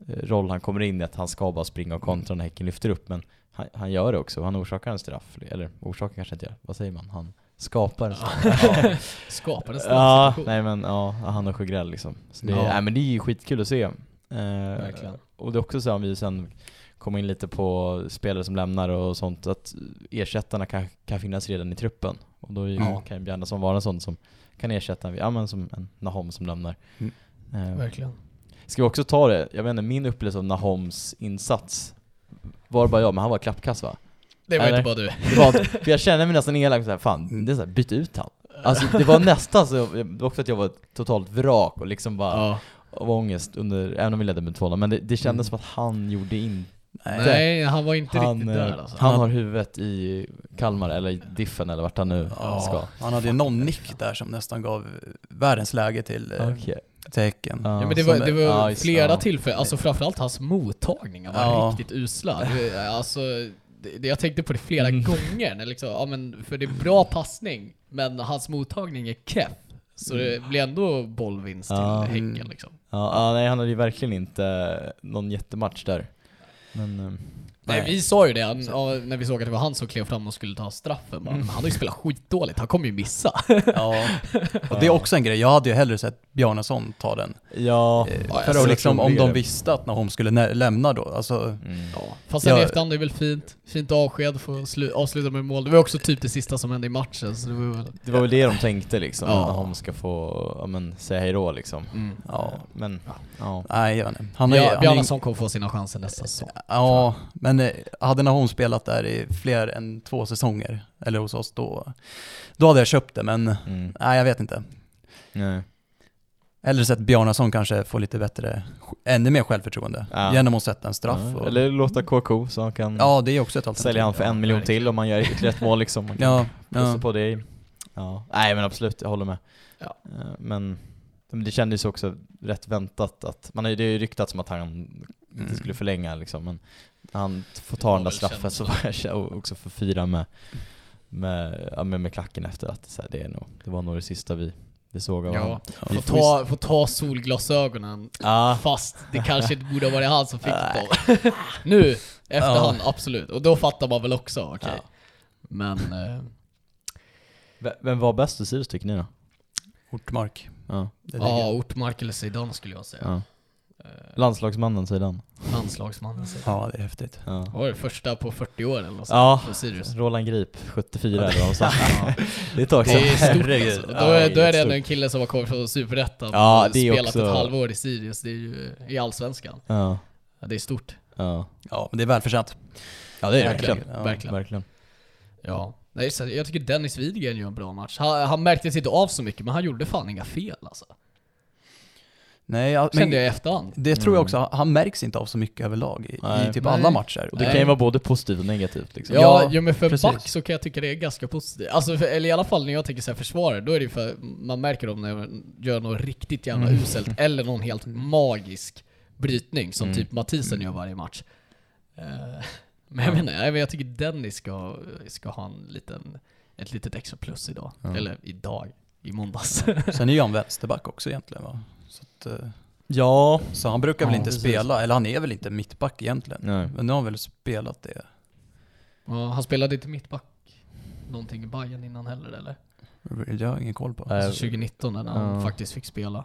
eh, roll han kommer in i, att han ska bara springa och kontra när Häcken lyfter upp. Men han, han gör det också, han orsakar en straff. Eller orsakar kanske inte gör, vad säger man? Han skapar en straff. Ja, skapar en Ja, situation. nej men ja, han och Sjögrell liksom. Så det, Ja. nej, men det är ju skitkul att se. Eh, Verkligen. och det är också så om vi sen kommer in lite på spelare som lämnar och sånt, att ersättarna kan, kan finnas redan i truppen. Och då är ju, Ja. kan Bjarnason vara en sån som kan ersätta, en- ja men som en Nahom som lämnar. Mm. Eh, Verkligen. Ska vi också ta det, jag vet inte, min upplevelse av Nahoms insats, var det bara jag, men han var klappkass va? Det var Eller? inte bara du. Det var inte, för jag kände mig nästan elak såhär, fan, det är så här, byt ut han. Alltså det var nästan så, det var också att jag var totalt vrak och liksom bara Ja. av ångest under, även om vi ledde med 2 men det, det kändes Mm. som att han gjorde in Nej. Nej, han var inte han, riktigt eh, där alltså. han har huvudet i Kalmar, eller i Diffen eller vart han nu Ja, ska. han hade ju någon nick där som nästan gav världens läge till, eh, Okej. till Häcken. Ja. Ja men det var, det var ja, just- flera ja. tillfällen, alltså framförallt hans mottagningar var Ja. riktigt usla. Det- Alltså, det, det jag tänkte på det flera Mm. gånger, när liksom, ja, men, för det är bra passning, men hans mottagning är keff. Så det blir ändå bollvinst Ja. till Häcken liksom. Ja, ja, nej han hade ju verkligen inte någon jättematch där. Men... Eh, Nej, vi sa ju det ja, när vi såg att det var han som klev fram och skulle ta straffen. Bara, men han har ju spelat skitdåligt, han kommer ju missa. Ja, och det är också en grej. Jag hade ju hellre sett Bjarnason ta den. Ja, Eh, för att liksom, om de visste att Nahom skulle lämna då, alltså... mm. Ja. Fast sen i efterhand är det väl fint. Fint avsked, få slu- avsluta med mål. Det var också typ det sista som hände i matchen, så det var väl... Det var väl det de tänkte liksom, Ja. när de ska få ja, men, säga hejdå liksom. Mm. Ja. Men, ja. Nej, jag vet inte. Han är, Ja, är, Bjarnason kommer få sina chanser nästa säsong. Ja, men eh, hade Nahom spelat där i fler än två säsonger, eller hos oss, då, då hade jag köpt det, men Mm. nej, jag vet inte. Nej. Eller sett Bjarnason kanske få lite bättre, ännu mer självförtroende, Ja. genom att sätta en straff. Ja, och, Eller låta KK så han kan ja, det är också ett alternativ. sälja han för en miljon till om man gör ytterligare ett mål liksom. Man kan Ja, ja. på det. Ja. Nej men absolut, jag håller med. Ja. Eh, Men men det kändes ju också rätt väntat att, man har det är ju ryktat som att han inte Mm. skulle förlänga liksom, men han får ta den där straffen så var jag också för fyra med, med, ja, med, med klacken efter att så här, det, är nog, det var nog det sista vi, vi såg av Ja, honom. får ta, få ta solglasögonen Ja. fast det kanske inte borde ha varit han som fick dem. nu, efterhand, absolut. Och då fattar man väl också, okej. Ja. Men... Eh, Vem var bäst i Sirius tycker ni då? Ortmark. Ja. Ja, Ortmark eller Zeidan skulle jag säga. Eh, Landslagsmannen sidan. landslagsmannen Zeidan. ja, det är häftigt. Ja. Vad var det första på 40 år eller något Ja, för Sirius? Roland Grip, 74 eller vad de sa. Det är ett tag Det sedan. är stort Herregud. alltså. Då, Ja, är, då är det ändå en kille som har kommit från Superettan Ja, och det är spelat också- ett halvår i Sirius, det är ju i Allsvenskan. Ja, Ja, det är stort. ja. Ja, men det är välförtjänt. ja det är det Verkligen. verkligen. Ja, Verkligen. Verkligen. Ja. Nej, så jag tycker Dennis Widgren gör en bra match. Han, han märktes inte av så mycket, men han gjorde fan inga fel alltså. Nej, ja, Kände men jag i efterhand. det tror jag Mm. också. Han märks inte av så mycket överlag i, Nej. i typ Nej. alla matcher. Och det Nej. kan ju vara både positivt och negativt liksom. Ja, Ja, men för precis. back så kan jag tycka det är ganska positivt. Alltså, för, eller i alla fall när jag tänker så här försvarare, då är det för man märker dem när de gör något riktigt jävla Mm. uselt, eller någon helt magisk brytning som Mm. typ Mathisen gör varje match. Eh, men jag menar, jag, jag tycker Dennis ska, ska ha en liten, ett litet extra plus idag. Ja. Eller idag, i måndags. Sen är ju han vänsterback också egentligen va? Så, att, eh, Ja. så han brukar väl Ja, inte precis. spela, eller han är väl inte mittback egentligen. Nej. Men nu har han väl spelat det. Ja, han spelade inte mittback någonting i Bayern innan heller eller? Det har jag ingen koll på. Alltså 2019 när han Ja. faktiskt fick spela.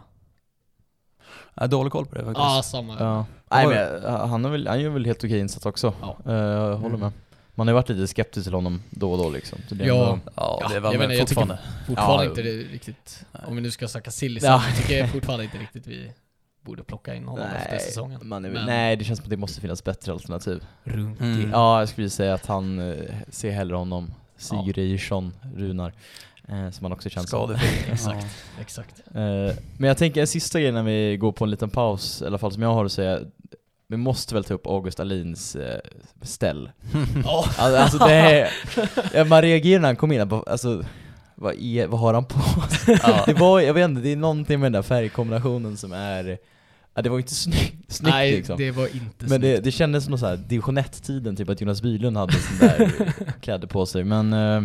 Jag har dålig koll på det faktiskt. Ja, samma. Ja. Nej men eh, han, har väl, han gör väl helt okej insats också. Ja. Jag håller Mm. Man har ju varit lite skeptisk till honom då och då liksom. Så det är Ja. ändå- Ja, Ja, det var jag väl menar, jag tycker- fortfarande. Fortfarande Ja, inte det riktigt, Nej. om vi nu ska snacka silly Ja. ja. tycker jag fortfarande inte riktigt vi borde plocka in honom efter säsongen. man är, Men- nej, det känns som att det måste finnas bättre alternativ. Runke. Mm. Ja, jag skulle säga att han eh, ser hellre honom, Sigurdsson, Runar. Eh, som han också känns som. Skadefri. Exakt. Exakt. Eh, men jag tänker en sista grej när vi går på en liten paus, i alla fall som jag har att säga. Vi måste väl ta upp August Alins eh, ställ. Alltså, alltså det är, ja, man reagerar när han kom in, bara, alltså vad, är, vad har han på Ja. Det var, jag vet inte, det är någonting med den där färgkombinationen som är, ja, det var inte snyggt, snyggt Nej, liksom. det var inte Men det, det kändes som någon så här division 1-tiden, typ att Jonas Bylund hade sån där kläder på sig, men eh,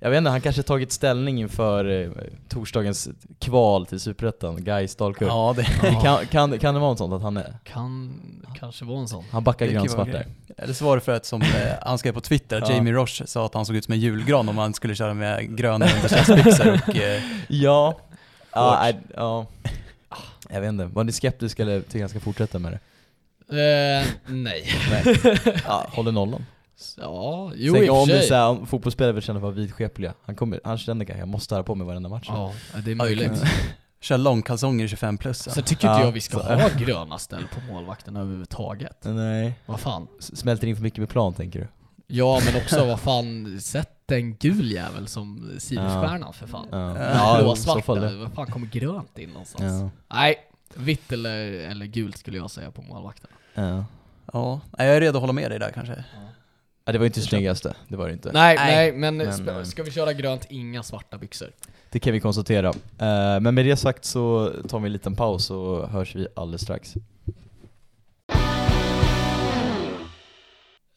jag vet inte, han kanske tagit ställning inför eh, torsdagens kval till Superettan, Gais Dalkurd. Ja, det, kan, kan, kan det vara något sånt att han är, Kan kanske vara en sån. han backar Det kan grönt vara svart grej. där? Eller så var det för att som eh, han skrev på Twitter, Ja. Jamie Roche sa att han såg ut som en julgran om han skulle köra med gröna underklädesbyxor och eh, Ja, ja, nej, ja. Jag vet inte, var ni skeptiska eller tycker han ska fortsätta med det? Eh, nej. Ja, håller nollan. Ja, jo Tänk i och om för det sig. såhär, om fotbollsspelare vill känna vara vidskepliga. Han, kommer, han känner kanske jag måste ha på mig varenda match. Ja, det är Ja, möjligt. köra långkalsonger 25 plus. Sen tycker Ja, inte jag vi ska så- ha gröna ställ på målvakten överhuvudtaget. Nej. Vad fan? Smälter in för mycket med plan tänker du? Ja men också vad fan, sätt en gul jävel som Siriusstjärnan för fan. Ja, Ja, Blå i så fall svarta, det. vad fan kommer grönt in någonstans? Ja. Nej, vitt eller, eller gult skulle jag säga på målvakten. Ja. Ja, jag är redo att hålla med dig där kanske. ja, det var inte det snyggaste, det var det inte. Nej, Nej, nej, men, men, eh, ska vi köra grönt, inga svarta byxor. Det kan vi konstatera. Eh, men med det sagt så tar vi en liten paus och hörs vi alldeles strax.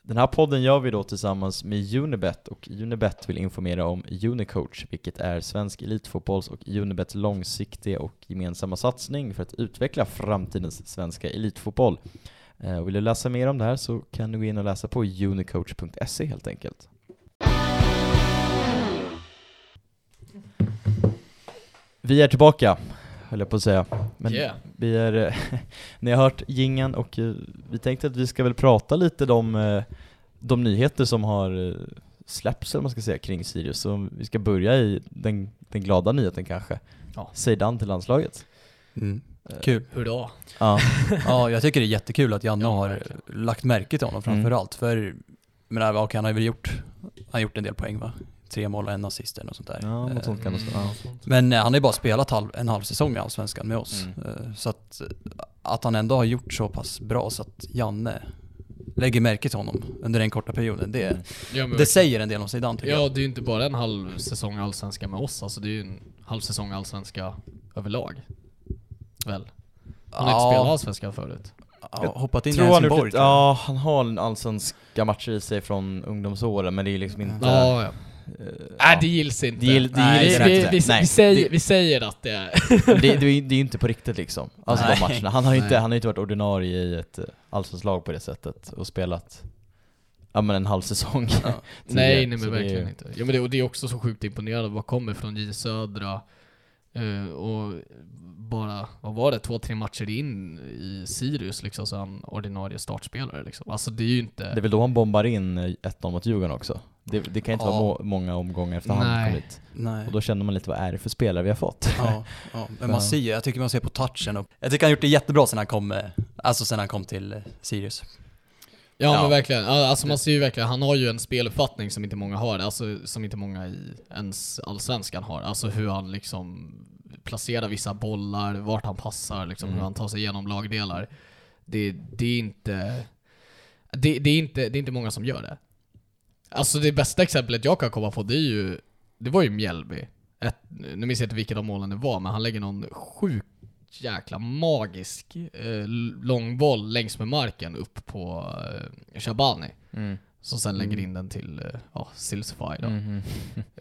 Den här podden gör vi då tillsammans med Unibet och Unibet vill informera om Unicoach, vilket är svensk elitfotbolls och Unibets långsiktiga och gemensamma satsning för att utveckla framtidens svenska elitfotboll. Eh, och vill du läsa mer om det här så kan du gå in och läsa på unicoach.se helt enkelt. Vi är tillbaka, höll jag på att säga. Men Yeah. vi är, eh, ni har hört gingen och eh, vi tänkte att vi ska väl prata lite eh, de nyheter som har eh, släppts, eller man ska säga, kring Sirius. Så vi ska börja i den, den glada nyheten kanske. Ja. Zeidan till landslaget. Mm. Kul. Hur då? Ja. Ja, jag tycker det är jättekul att Janne Ja, har verkligen. lagt märke till honom framförallt. För, men okej, han har väl gjort, han har gjort en del poäng va? Tre mål och en assist eller något sånt där. Ja, något Eh, sånt kan det. Ja. Men eh, han har ju bara spelat halv, en halv säsong i Allsvenskan med oss. Mm. Eh, Så att, att han ändå har gjort så pass bra så att Janne lägger märke till honom under den korta perioden, det, Ja, men det säger en del om Zidane tycker Ja, jag. det är ju inte bara en halv säsong allsvenska med oss, alltså det är ju en halv säsong allsvenska överlag. Väl? Han har inte spelat allsvenska förut. Ja, hoppat in i han, Helsingborg jag. ja, han har en allsvenska matcher i sig från ungdomsåren, men det är liksom inte... Ja, ja. eh, Nej, det gills inte. Det gill- det Nej, gills vi, inte. vi, vi, Nej. vi, säger, Det- vi säger att det är... Det, det, är- det är ju inte på riktigt liksom, alltså Nej. de matcherna. Han har ju inte, han har inte varit ordinarie i ett eh, allsvenskt lag på det sättet och spelat, ja men en halv säsong. Ja. Nej, nej Så men det är verkligen ju- inte. Ja, men det, och det är också så sjukt imponerande vad kommer från J Södra. eh, och bara, vad var det, två, tre matcher in i Sirius liksom, så är han ordinarie startspelare liksom. Alltså det är ju inte... Det är väl då han bombar in eh, 1-0 mot Djurgården också. Det, det kan inte Ja. vara må, många omgångar efter han Nej. kom hit. Nej. Och då känner man lite, vad är det för spelare vi har fått? Ja, ja, men man ser, jag tycker man ser på touchen och jag tycker han gjort det jättebra sen han kom, eh, alltså sen han kom till eh, Sirius. Ja, Ja. men verkligen. Alltså man ser ju verkligen, han har ju en speluppfattning som inte många har, alltså som inte många i ens allsvenskan har. Alltså hur han liksom placerar vissa bollar, vart han passar, liksom, Mm. hur han tar sig igenom lagdelar. Det, det är inte... Det, det, är inte, det är inte många som gör det. Alltså det bästa exemplet jag kan komma på, det är ju... Det var ju Mjällby. Ett, nu minns jag inte vilket av målen det var, men han lägger någon sjukt jäkla magisk eh, lång boll längs med marken upp på eh, Shabani. Mm. Som sen lägger Mm. in den till eh, ja, då. Mhm.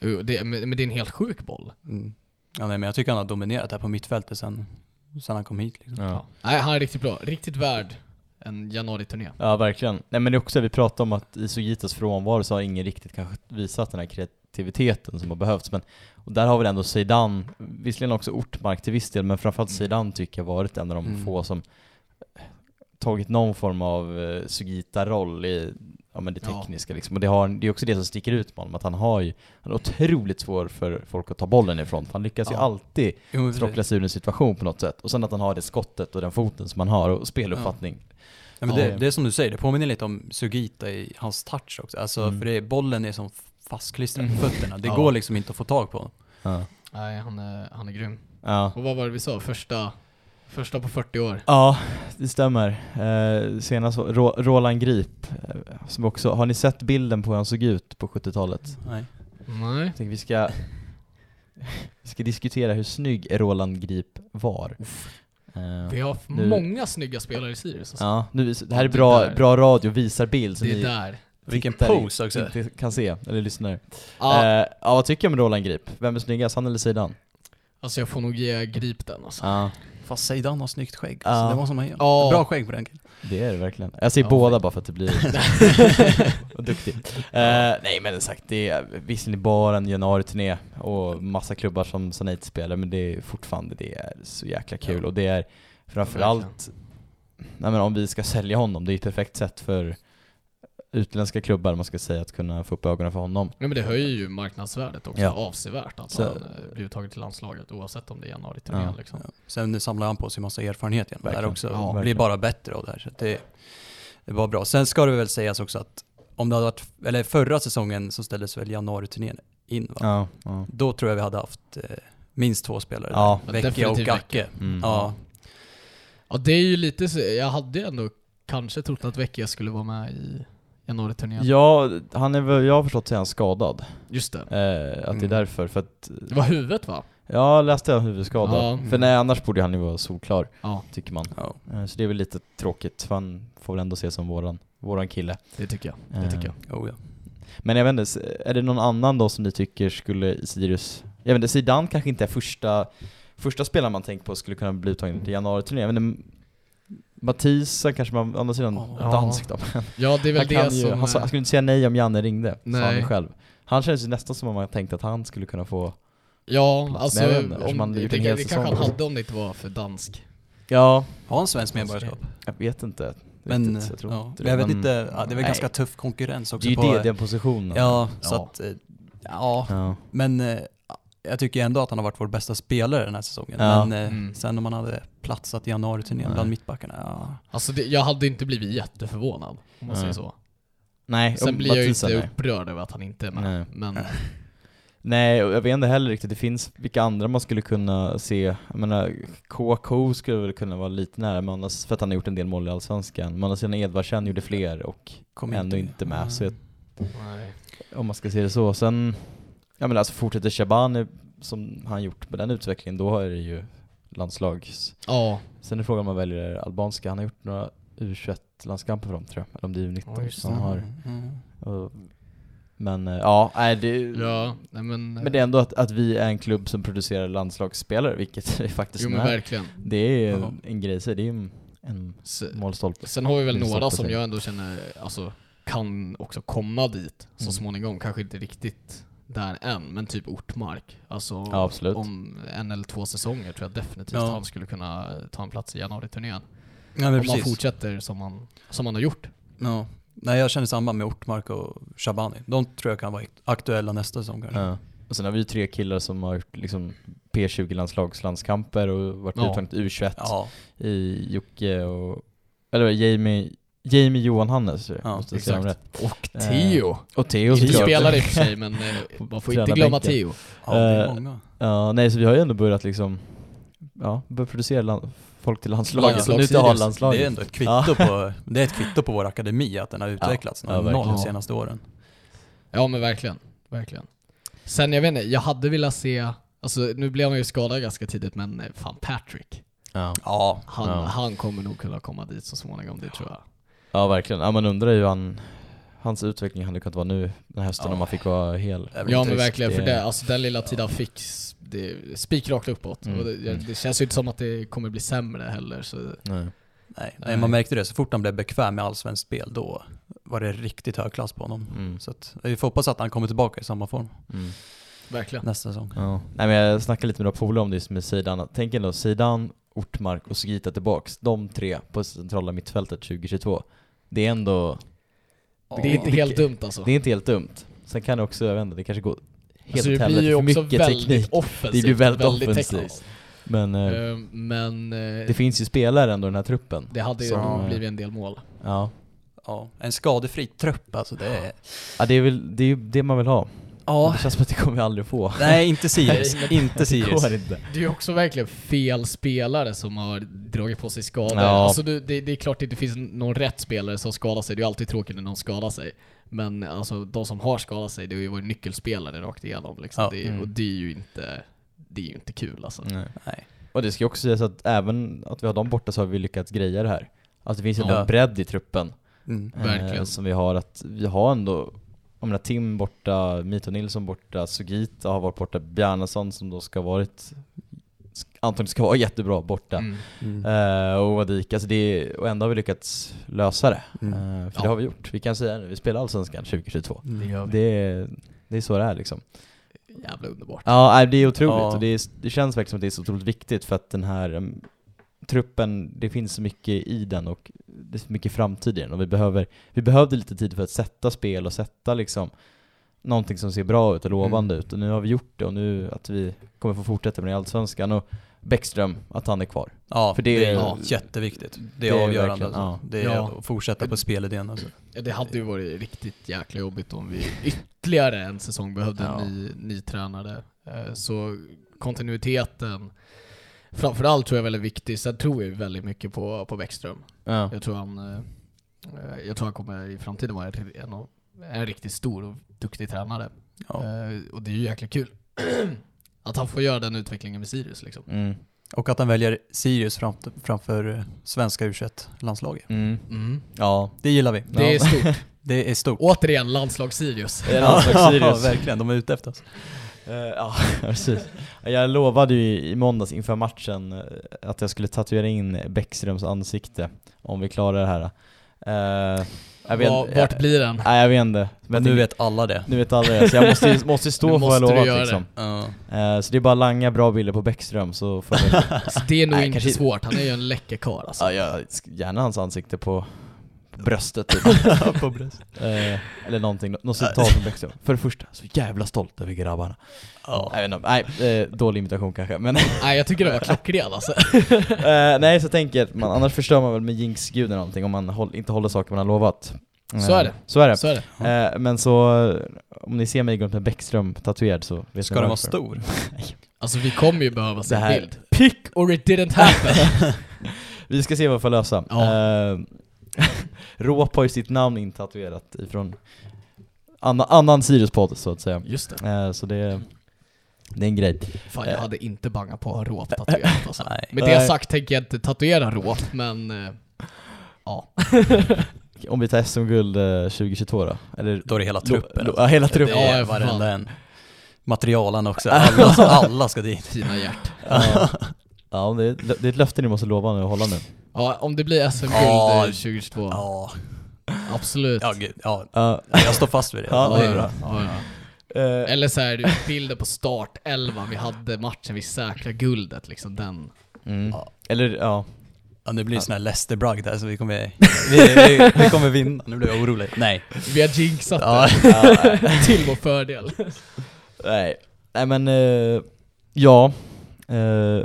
Uh, Det, men, men det är en helt sjuk boll. Mm. Ja, nej, men jag tycker han har dominerat här på mittfältet sen, sen han kom hit. Liksom. Ja. Nej, han är riktigt bra. Riktigt värd en januari-turné. Ja, verkligen. Nej men det är också, vi pratade om att i Sugitas frånvaro så har ingen riktigt kanske visat den här kreativiteten som har behövts, men och där har väl ändå Zeidan, visserligen också Ortmark till viss del, men framförallt Zeidan tycker jag varit en av de Mm. få som tagit någon form av eh, Sugita-roll i ja, men det Ja. tekniska liksom. Och det, har, det är också det som sticker ut med honom, att han har ju, han är otroligt svår för folk att ta bollen ifrån, för han lyckas ju Ja. alltid Jo, men tråckla sig ur en situation på något sätt. Och sen att han har det skottet och den foten som han har och speluppfattning. Ja, men Ja. det, det är som du säger, det påminner lite om Sugita i hans touch också. Alltså, Mm. för det, bollen är som fastklistrad på Mm. fötterna. Det Ja. går liksom inte att få tag på. Ja. Nej, han är, han är grym. Ja. Och vad var det vi sa? Första, första på 40 år. Ja, det stämmer. Eh, senast Ro- Roland Grip, eh, som också, har ni sett bilden på hur han såg ut på 70-talet? Nej. Nej. Jag tänker vi ska, vi ska diskutera hur snygg Roland Grip var. Eh, Vi har nu- många snygga spelare i Sirius alltså. Ja, nu, det här är bra, där. bra radio, visar bild så Det är ni där. Vilken pose också. inte kan se, eller lyssnar. Ja, Eh, ja, vad tycker du om Roland Grip? Vem är snyggast, han eller sidan? alltså jag får nog ge Grip den alltså. Ja, Fast Zeidan har snyggt skägg. Ja. Så det måste man ge. Ja. Bra skägg på den killen. det är det verkligen. Jag säger Ja, båda fint. bara för att det blir... Duktig. Eh, nej men sagt, det är visserligen bara en januari-turné och massa klubbar som sa nej till spelare, men det är fortfarande, det är så jäkla kul Ja. och det är framförallt, nej men om vi ska sälja honom, det är ett perfekt sätt för utländska klubbar, man ska säga, att kunna få upp ögonen för honom. Nej men det höjer ju marknadsvärdet också Ja. avsevärt att Så- han eh, blir uttagen till landslaget oavsett om det är januari-turnén Ja. liksom. Ja. Sen samlar han på sig massa erfarenhet igen. Det här också. Ja, blir verkligen. bara bättre av det här. Så det, det var bra. Sen ska det väl sägas också att om det hade varit, eller förra säsongen så ställdes väl januari-turnén in va? Ja, ja. Då tror jag vi hade haft eh, minst två spelare Ja. där. Vecchia och Gacke. Mm. Ja. Ja det är ju lite så, jag hade ändå kanske trott att Vecchia skulle vara med i januari-turnén. Ja, han är väl, jag har förstått att han är skadad. Just det. Eh, att det är Mm. därför, för att... Det var huvudet va? Ja, läste jag huvudskada. Ja. För nej, annars borde han ju vara solklar, Ja. tycker man. Ja. Eh, Så det är väl lite tråkigt, för han får väl ändå ses som våran våran kille. Det tycker jag. Det tycker jag. Oh, ja. Men jag vet inte, är det någon annan då som ni tycker skulle Sirius, jag vet inte, Zidane kanske inte är första, första spelaren man tänker på skulle kunna bli uttagen till januari-turnén, inte, han kanske man, å andra sidan dansk då, men Ja, det är väl han, det ju, som... han, sa, han skulle inte säga nej om Janne ringde, sa han Nej. själv. Han känns ju nästan som om man tänkte att han skulle kunna få, Ja, plats. alltså, Men inte, om, han det, det, det, kanske han hade om det inte var för dansk. ja, Har han svenskt medborgarskap? jag vet inte. Men, jag tror ja. inte inte, ja, det är väl Nej. ganska tuff konkurrens också Det är på... ju det, den positionen. Ja, så Ja. att, eh, ja, Ja. men eh, jag tycker ändå att han har varit vår bästa spelare den här säsongen. Ja. Men eh, Mm. sen om han hade platsat i januari-turnén bland mittbackarna, ja. Alltså det, jag hade inte blivit jätteförvånad, om man säger så. Nej, Sen blir jag ju inte nej. upprörd över att han inte är med. Nej. Men Nej, jag vet inte heller riktigt, det finns vilka andra man skulle kunna se, jag menar KK skulle väl kunna vara lite nära, men annars, för att han har gjort en del mål i Allsvenskan, men annars Edvardsen gjorde fler och Kom ändå inte inte med. med, så jag, nej. om man ska se det så. Sen, ja men alltså fortsätter Shabani som han gjort med den utvecklingen, då är det ju landslags... Ja, Sen är frågan om man väljer albanska, han har gjort några U21-landskamper för dem tror jag, eller om det är U19 Ja, som har. Mm. Och, men eh, ja, nej det... ja, nej men... Men det är ändå att, att vi är en klubb som producerar landslagsspelare, vilket vi faktiskt Jo men är. verkligen. Det är Ja. en grej, det är en, en målstolpe. Sen har vi väl några som jag ändå känner, alltså, kan också komma dit så Mm. småningom. Kanske inte riktigt där än, men typ Ortmark. Alltså, Ja, absolut. om en eller två säsonger tror jag definitivt Ja. han skulle kunna ta en plats i januari-turnén. Ja, men Om man precis. fortsätter som man, som man har gjort. Ja. Nej, jag känner samma med Ortmark och Shabani. De tror jag kan vara aktuella nästa säsong kanske. Ja. Och sen har vi ju tre killar som har liksom P20-landslagslandskamper och varit Ja. uttagna till U21 Ja, i Jocke och... Eller Jamie, Jamie Johan Hannes, Ja, måste säga exakt. rätt. Och Theo! Och Theo såklart. spelare i och för sig, men eh, man får inte glömma. Theo. ja det är Eh, många. Ja, nej så vi har ju ändå börjat liksom, ja, börjat producera land, folk till landslaget. Landslag nu till Sirius. A-landslaget. Det är ändå ett kvitto, Ja. på, det är ett kvitto på vår akademi att den har utvecklats Ja, ja, noll de Ja. senaste åren. Ja men verkligen, verkligen. Sen jag vet inte, jag hade velat se, alltså nu blev han ju skadad ganska tidigt men eh, fan Patrick. Ja. Ja, Han, Ja. han kommer nog kunna komma dit så småningom, det tror jag. Ja, verkligen. Ja, man undrar ju han, hans utveckling hade kunnat vara nu den här hösten Ja. om man fick vara hel. Ja men verkligen, för det- alltså den lilla tiden han fick, det spikrakt uppåt. Mm. Och det, det känns ju inte som att det kommer bli sämre heller så Nej. Nej, Nej. man märkte det. Så fort han blev bekväm med allsvenskt spel, då var det riktigt hög klass på honom. Mm. Så att, vi får hoppas att han kommer tillbaka i samma form Mm. verkligen. nästa säsong. Ja. Nej men jag snackade lite med några polare om det med Sidan. Tänk ändå, Sidan, Ortmark och Sugita tillbaks. De tre på centrala mittfältet 2022. Det är ändå, Det är inte helt dumt alltså. det är inte helt dumt. Sen kan det också, jag vet inte, det kanske går helt alltså det blir ju för också mycket väldigt teknik. offensivt. Det blir väldigt, och offensivt. Men eh, Eh, Men eh, det finns ju spelare ändå i den här truppen. det hade ju nog eh, blivit en del mål. Ja. Ja, en skadefri trupp alltså, det är... ja, det är väl det, är ju det man vill ha. Ja, Det känns som att det kommer vi aldrig få. nej inte Sirius, Nej, inte Det Sirius. går inte. Det är också verkligen fel spelare som har dragit på sig skador. Ja. Alltså det, det, det är klart att det inte finns någon rätt spelare som skadar sig, det är ju alltid tråkigt när någon skadar sig. Men alltså de som har skadat sig, det har ju varit nyckelspelare rakt igenom liksom. Ja. Det, Mm. Och det är ju inte, det är ju inte kul alltså. Nej. Nej. Och det ska ju också sägas att även att vi har dem borta så har vi lyckats greja det här. Alltså det finns ju Ja. en bredd i truppen. Mm. eh, Verkligen. som vi har att, vi har ändå, jag menar Tim borta, Mito Nilsson borta, Sugita har varit borta, Bjarnason som då ska ha varit, antagligen ska vara jättebra borta. Mm. Mm. Eh, och Wadik, alltså det är, och ändå har vi lyckats lösa det. Mm. Eh, för Ja. det har vi gjort. Vi kan säga det, vi spelar Allsvenskan 2022. Mm. Det. Det är, det är så det är liksom. Jävla underbart. Ja, det är otroligt Ja. och det, är, det känns verkligen som att det är så otroligt viktigt för att den här um, truppen, det finns så mycket i den och det är så mycket framtid i den och vi behöver, vi behövde lite tid för att sätta spel och sätta liksom någonting som ser bra ut och lovande ut och nu har vi gjort det och nu att vi kommer få fortsätta med det i Allsvenskan och Bäckström, att han är kvar. Ja, För det, det är är- ja. jätteviktigt. Det Det är är avgörande alltså. ja. Det är Ja. att fortsätta på spelidén alltså. Ja, Det hade ju varit riktigt jäkla jobbigt om vi ytterligare en säsong behövde Ja. en ny, ny tränare. Eh, Så kontinuiteten framförallt tror jag är väldigt viktig. Sen tror jag väldigt mycket på, på Bäckström. Ja. Jag tror han, eh, jag tror han kommer i framtiden vara en, en, riktigt stor och duktig tränare. Ja. Eh, Och det är ju jäkla kul att han får göra den utvecklingen med Sirius liksom. Mm. Och att han väljer Sirius framför, framför eh, svenska u landslaget Mm. Mm. Ja. Det gillar vi. Det är Ja. stort. Det är stort. Återigen, landslag-Sirius. Det är landslags-Sirius. Ja, verkligen. De är ute efter oss. Eh, ja, precis. Jag lovade ju i måndags inför matchen eh, att jag skulle tatuera in Bäckströms ansikte om vi klarar det här. Eh, jag vet, Var- vart blir den? Nej jag vet inte. Men nu vet alla det. Nu vet alla det, så jag måste, måste stå för vad jag lovat liksom. Ja. Eh, så det är bara langa bra bilder på Bäckström så får jag det är nog Nej, inte kanske- svårt, han är ju en läcker karl alltså. Ja, jag, gärna hans ansikte på bröstet typ. på bröst. Eh, eller någonting, något citat från Bäckström. För det första, så jävla stolt över grabbarna. Ja. Jag vet inte, nej, eh, dålig imitation kanske, men Nej jag tycker det var klockren alltså. Eh, nej, så tänker man, annars förstör man väl med jinx-gud eller någonting om man håll, inte håller saker man har lovat. Så är det. Eh, Så är det. Så är det. Eh, men så, eh, om ni ser mig gå runt med Bäckström tatuerad så vet Ska ni den vara stor? Alltså vi kommer ju behöva se en bild. Pick or it didn't happen. Vi ska se vad vi får lösa. Ja. Eh, Råp har ju sitt namn intatuerat ifrån annan, annan Sirius-podd så att säga. Just det. Eh, så det, det är en grej. Fan jag Eh, hade inte bangat på att ha råp tatuerat alltså. Nej. Med det sagt tänker jag inte tatuera råp, men eh, ja. Om vi tar SM-guld eh, 2022 då? Eller Då är det hela truppen. lo- ja, hela truppen. Det är Ja, fan. varenda en. Materialen också. Alla, alla ska dit. Fina hjärt. Ja, ja det, är, det är ett löfte ni måste lova nu och hålla nu. Ja, om det blir SM-guld Ja. eh, 2022, Ja, absolut. ja, gud, ja. Ja, Jag står fast vid det. Ja, det är bra. ja, ja. eh, Eller så här, bilder på start 11 vi hade matchen vi säkrade guldet liksom, den. mm. Ja. Eller ja, Ja, det blir en sån här Leicester-bragd här så vi kommer, vi, vi, vi kommer vinna. Nu blir jag orolig. Nej. Vi har jinxat Ja. det till vår fördel. nej. Nej men, eh, ja. Eh,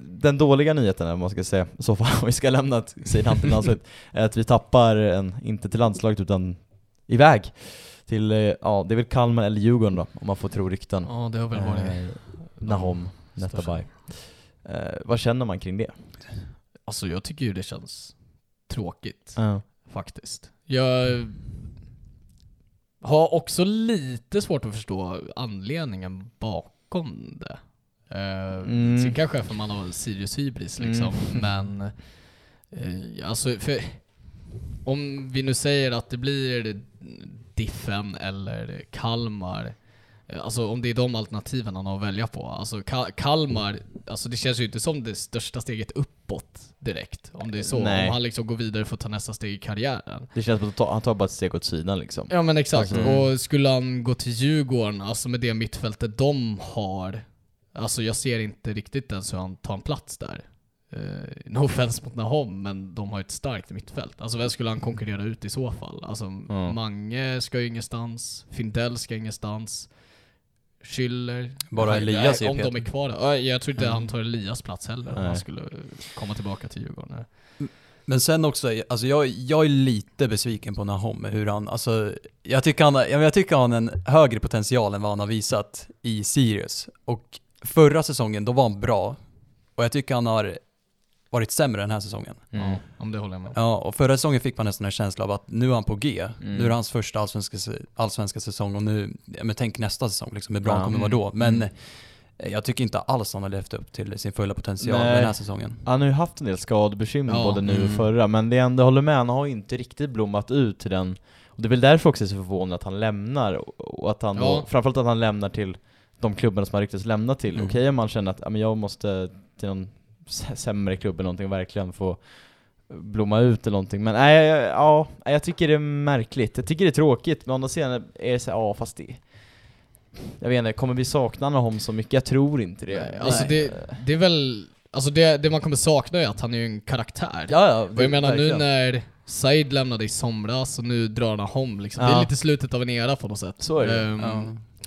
den dåliga nyheten, om man ska säga, så fall, om vi ska lämna sidan till landslaget, är att vi tappar en, inte till landslaget utan iväg. Till, eh, ja det är väl Kalmar eller Djurgården då, om man får tro rykten. Ja, det har väl varit Eh, Nahom. Netabay. Eh, vad känner man kring det? Alltså jag tycker ju det känns tråkigt, Ja. faktiskt. Jag har också lite svårt att förstå anledningen bakom det. Mm. Sen kanske för man har Sirius hybris liksom, Mm. men eh, alltså för om vi nu säger att det blir Diffen eller Kalmar, eh, alltså om det är de alternativen han har att välja på. Alltså Ka- Kalmar, alltså det känns ju inte som det största steget uppåt direkt. Om det är så. Nej. Om han liksom går vidare för att ta nästa steg i karriären. Det känns som att han tar bara ett steg åt sidan liksom. Ja men exakt, Mm. och skulle han gå till Djurgården, alltså med det mittfältet de har, alltså jag ser inte riktigt ens hur han tar en plats där. Uh, no offense mot Nahom, men de har ett starkt mittfält. Alltså vem skulle han konkurrera ut i så fall? Alltså Mange ska ju ingenstans, Findell ska ingenstans, Schüller. Bara Elias är Om de är kvar där. Ja, Jag tror inte Mm. han tar Elias plats heller om Nej. han skulle komma tillbaka till Djurgården. Men sen också, alltså jag, jag är lite besviken på Nahom, hur han, alltså jag tycker han, ja, jag tycker han har en högre potential än vad han har visat i Sirius. Och förra säsongen, då var han bra. Och jag tycker han har varit sämre den här säsongen. Mm. Ja, om det håller jag med. Ja, och förra säsongen fick man nästan en känsla av att nu är han på G. Mm. Nu är det hans första allsvenska, allsvenska säsong och nu, men tänk nästa säsong liksom, hur bra Ja. han kommer vara då. Men Mm. jag tycker inte alls han har levt upp till sin fulla potential Nej. den här säsongen. Han har ju haft en del skadebekymmer Ja, både nu och mm. förra, men det jag ändå håller med, han har ju inte riktigt blommat ut till den Och det är väl därför också jag är så förvånad att han lämnar, och att han då, Ja. framförallt att han lämnar till de klubbarna som han ryktas lämna till. Mm. Okej om man känner att ja, men jag måste till någon sämre klubb eller någonting och verkligen få blomma ut eller någonting. Men nej, jag- ja, jag tycker det är märkligt. Jag tycker det är tråkigt, men å andra sidan är det så här, ja fast det... Jag vet inte, kommer vi sakna honom så mycket? Jag tror inte det. Nej, alltså det, det är väl, alltså det, det man kommer sakna är att han är ju en karaktär. Ja, ja, och jag menar verkligen. nu när Said lämnade i somras och nu drar han om liksom. Det Ja. är lite slutet av en era på något sätt. Så är det. Ehm, Ja.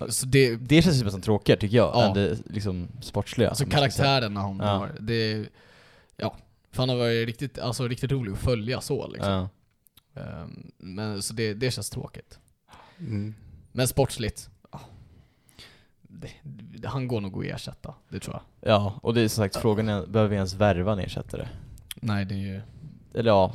Så det, Det känns ju nästan tråkigare tycker jag, Ja. än det liksom sportsliga. alltså när han Ja. har, det, ja. För han har varit riktigt, alltså riktigt rolig att följa så liksom. Ja. Ehm, men så det, det känns tråkigt. Mm. Men sportsligt, ja. det, det, han går nog att ersätta, det tror jag. ja, och det är som sagt frågan är, behöver vi ens värva en ersättare? Nej det är ju, Eller ja,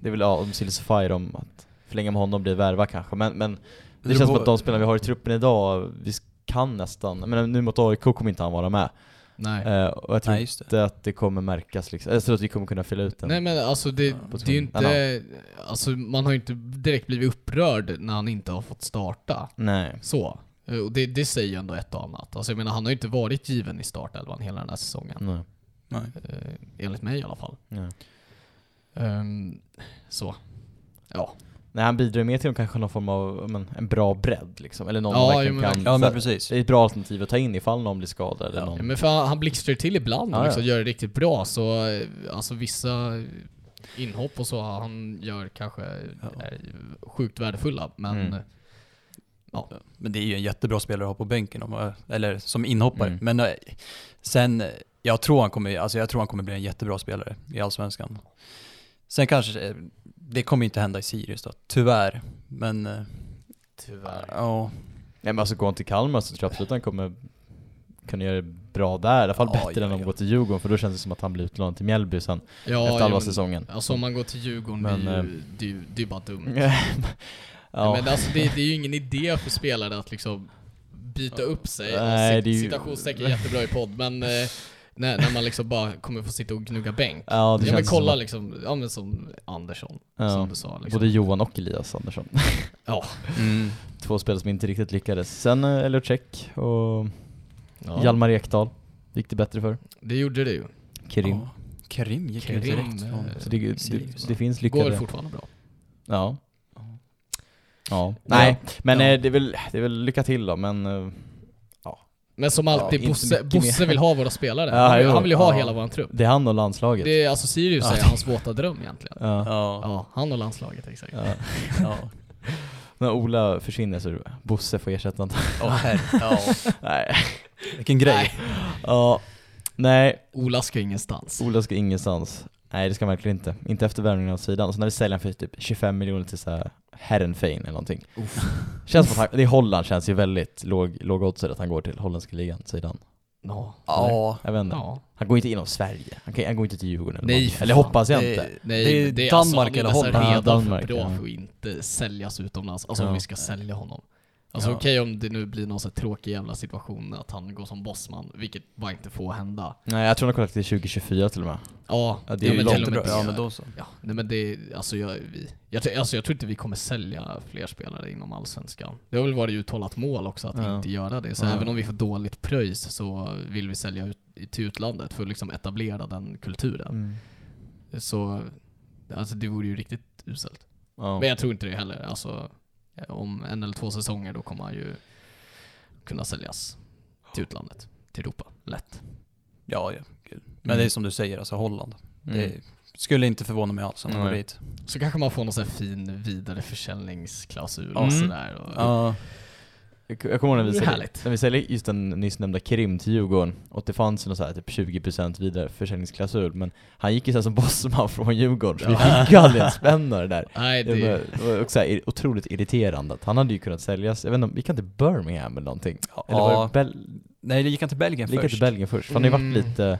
det är väl ja, om Silsify om att förlänga med honom blir värva kanske, men, men det, Det känns som att de spelarna vi har i truppen idag, vi kan nästan, men nu mot AIK kommer inte han vara med. Nej. Eh, och jag tror Nej, inte att det kommer märkas liksom. Jag tror att vi kommer kunna fylla ut den. Nej men alltså det, det är ju inte, alltså man har ju inte direkt blivit upprörd när han inte har fått starta. Nej. Så. Eh, Och det, det säger ju ändå ett och annat. Alltså jag menar han har ju inte varit given i startelvan hela den här säsongen. Nej. Nej. Eh, enligt mig i alla fall. Nej. Ehm, så. Ja. Nej, han bidrar mer till kanske någon form av men, en bra bredd liksom. Eller någon Ja, man jo, verkligen men kan... Ja men precis. Det är ett bra alternativ att ta in ifall någon blir skadad eller Ja, någon... men för han, han blixtrar till ibland och Ja, liksom ja. gör det riktigt bra så eh, alltså vissa inhopp och så han gör kanske är sjukt värdefulla men Mm. eh, ja. Men det är ju en jättebra spelare att ha på bänken, om, jag- eller som inhoppare. Mm. Men eh, sen, eh, jag tror, han kommer, alltså jag tror han kommer bli en jättebra spelare i Allsvenskan. Sen kanske, eh, det kommer inte hända i Sirius då, tyvärr. Men, eh, Tyvärr. ja. Nej men alltså går han till Kalmar så tror jag absolut han kommer kunna göra det bra där, i alla fall Ja, bättre ja, än om ja. han går till Djurgården för då känns det som att han blir utlånad till Mjällby sen Ja, efter ja, halva säsongen. Alltså om man går till Djurgården, Men, det, är eh, ju, det, är ju, det är ju bara dumt. ja. Nej, Men alltså det, det är ju ingen idé för spelare att liksom byta upp sig. Nej, och det är ju- Citationstecken jättebra i podd, men eh, när, när man liksom bara kommer få sitta och gnugga bänk. Ja, det ja, men känns kolla som liksom, ja men som Andersson, Ja, som du sa. Liksom. Både Johan och Elias Andersson. Ja. Mm. Två spelare som inte riktigt lyckades. Sen uh, Elocek och Ja. Hjalmar Ekdal gick det bättre för. Det gjorde det ju. Kerim. Ja. Kerim gick ju Kerim, direkt eh, från Så det, det, det finns Går lyckade. väl fortfarande bra. Ja. Ja. Nej, men Ja. eh, det, är väl, det är väl lycka till då, men... Men som alltid, inte Bosse, Bosse vill ha våra spelare. Ja, han, vill, jo. han vill ju ha Ja. hela våran trupp. det är han och landslaget. Det är, alltså Sirius Ja. är hans våta dröm egentligen. Ja. Ja. Ja, han och landslaget exakt. Ja. ja. När Ola försvinner så Bosse får ersätta honom. Herre, ja. Nej. Vilken grej. Nej. Ja. Nej, Ola ska ingenstans. Ola ska ingenstans. Nej det ska han verkligen inte. Inte efter värvningen av sidan. Så när vi säljer han för typ 25 miljoner till så här Herrenfein eller någonting. Känns som att han, det är Holland känns ju väldigt låg, låg odds att han går till holländska ligan, sidan. Ja. Ja. Jag vet inte. Ja. Han går inte inom Sverige. Han, kan, han går inte till Djurgården eller Nej, Eller fan. hoppas jag Det- inte. Nej, Det är det är Danmark alltså, eller han är Holland. redan Ja, Danmark, för bra ja. för att inte säljas utomlands. Alltså Ja. om vi ska sälja honom. Alltså Ja. okej om det nu blir någon så tråkig jävla situation att han går som bossman, vilket bara inte får hända. Nej jag tror han har kollat till 2024 till och med. Ja, Ja, det är ju men långt till och med. Ja men då så. Ja, nej men det, alltså jag, vi, jag, tror- alltså jag tror inte vi kommer sälja fler spelare inom Allsvenskan. Det har väl varit uttalat mål också att Ja. inte göra det. Så Ja. även om vi får dåligt pröjs så vill vi sälja ut, till utlandet för att liksom etablera den kulturen. Mm. Så, alltså det vore ju riktigt uselt. Ja. Men jag tror inte det heller. Alltså, om en eller två säsonger då kommer han ju kunna säljas till utlandet, till Europa, lätt. Ja, ja. Gud. Men Mm. det är som du säger, alltså Holland. Mm. Det skulle inte förvåna mig alls om han går dit. Så kanske man får någon sån här fin vidareförsäljningsklausul Mm. och sådär. Och, Ja. Jag jag kommer ihåg när vi säljer, när vi säljer just den nyss nämnda Kerim till Djurgården och det fanns ju så här typ 20% vidare försäljningsklausul men han gick ju här som bossman från Djurgården så vi fick ju aldrig ens spänna det där. Nej, Det det, var, också så här, otroligt irriterande att han hade ju kunnat säljas, jag vet inte, gick han till Birmingham eller någonting? Eller var det Bel- Nej, det gick han till Belgien gick han först. till Belgien först? För han har ju varit Mm. lite,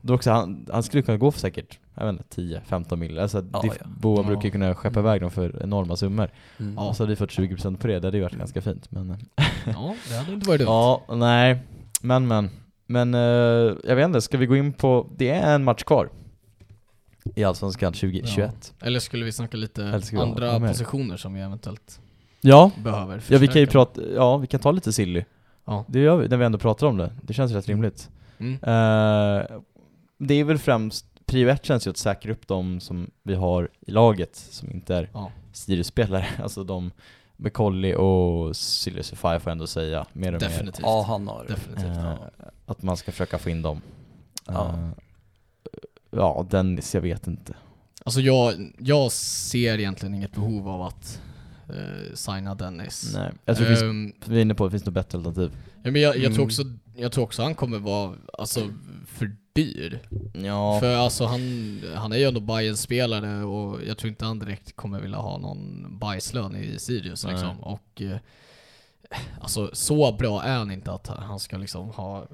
då också, han, han skulle kunna gå för säkert, jag vet inte, 10-15 mil. Alltså, Ja, ja. Boa Ja. brukar ju kunna skeppa iväg dem för enorma summor. Mm. Ja. Så hade vi fått 20% på det, det hade ju varit ganska fint men ja, det hade inte varit dumt. Ja, nej. Men men. Men eh, jag vet inte, ska vi gå in på, det är en match kvar. I Allsvenskan 2021. Eller skulle vi snacka lite vi andra positioner som vi eventuellt Ja. behöver Ja vi kan ju prata, ja vi kan ta lite silly. Ja. Det gör vi när vi ändå pratar om det. Det känns rätt rimligt. Mm. Eh, det är väl främst, prio ett känns ju att säkra upp de som vi har i laget som inte är Ja. Sirius-spelare. Alltså de McCauley och Sirius får jag ändå säga mer och Definitivt. Ja, han har Definitivt. mer. ja. Eh, Att man ska försöka få in dem. Ja. Eh, ja, Dennis, jag vet inte. Alltså jag, jag ser egentligen inget behov av att eh, signa Dennis. Nej, jag tror det finns, Ehm, vi är inne på att det finns något bättre alternativ. ja, men jag, jag, tror Mm. också, jag tror också han kommer vara alltså, för dyr. Ja, För alltså han, han är ju ändå bayern spelare och jag tror inte han direkt kommer vilja ha någon bajslön i Sirius Nej. liksom. Och eh, alltså så bra är han inte att han ska liksom ha,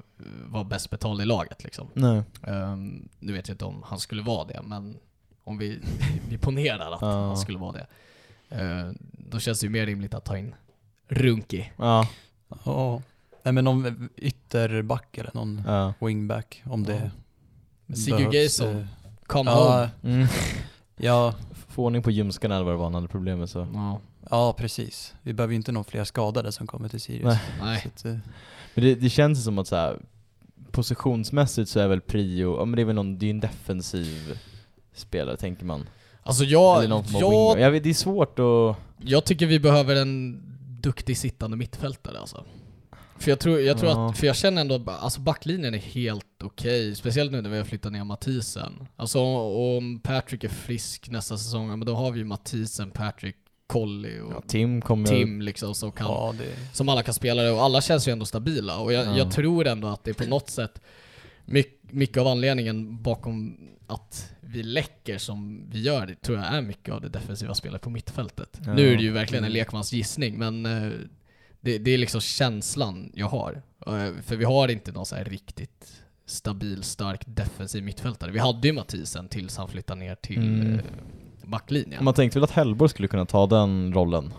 vara bäst betald i laget liksom. nej. Um, nu vet jag inte om han skulle vara det, men om vi, vi ponerar att Ja. han skulle vara det. eh, då känns det ju mer rimligt att ta in Runki. Ja, Ja. Nej men någon ytterback eller någon Ja. wingback om det Sigurd behövs, Geison, eh, come ja, home. Mm. ja, Få ordning på ljumskarna eller vad det var han hade problem med så. Ja. ja precis. Vi behöver ju inte någon fler skadade som kommer till Sirius. Nej. Nej. Så att, eh, Men det, det känns som att så här, positionsmässigt så är väl prio, ja men det är väl någon, det är en defensiv spelare tänker man. Alltså jag, Eller någon jag, jag vet, det är svårt att... jag tycker vi behöver en duktig sittande mittfältare alltså. För jag tror, jag tror Ja. att, för jag känner ändå, att alltså backlinjen är helt okej, speciellt nu när vi har flyttat ner Mathisen. Alltså om Patrick är frisk nästa säsong, men då har vi ju Mathisen, Patrick, Colli och Ja, Tim kommer... Tim liksom som kan ja, det, som alla kan spela det och alla känns ju ändå stabila och jag, Ja. jag tror ändå att det är på något sätt mycket, mycket av anledningen bakom att vi läcker som vi gör, det tror jag är mycket av det defensiva spelet på mittfältet. Ja. Nu är det ju verkligen en Mm. lekmans gissning men eh, det, det är liksom känslan jag har. Eh, För vi har inte någon så riktigt stabil, stark defensiv mittfältare. Vi hade ju Mathisen tills han flyttade ner till Mm. eh, backlinjen. Man tänkte väl att Hellborg skulle kunna ta den rollen?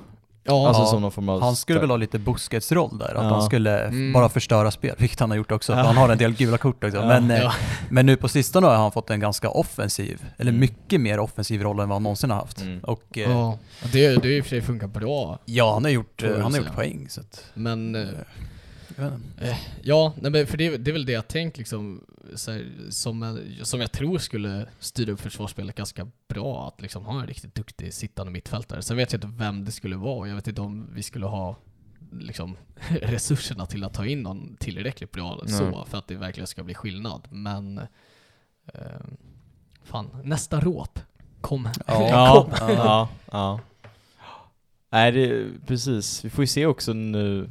Ja, Alltså Ja, som någon form av... han skulle väl ha lite Busquets-roll där, att Ja. han skulle Mm. bara förstöra spel, vilket han har gjort också, han har en del gula kort också. Ja. Men, eh, ja. men nu på sistone har han fått en ganska offensiv, eller Mm. mycket mer offensiv roll än vad han någonsin har haft. Mm. Och eh, ja. Det, det i och för sig funkar bra. ja, han har gjort, eh, han har gjort poäng så att, Men eh. Ja, nej, men för det, det är väl det jag tänkt liksom, så här, som, jag- som jag tror skulle styra upp försvarsspelet ganska bra, att liksom ha en riktigt duktig sittande mittfältare. Sen vet jag inte vem det skulle vara, jag vet inte om vi skulle ha liksom, resurserna till att ta in någon tillräckligt bra Nej. så, för att det verkligen ska bli skillnad. Men, eh, fan, nästa råp. Kom. Ja, Kom. ja, ja. Nej, det, precis. Vi får ju se också nu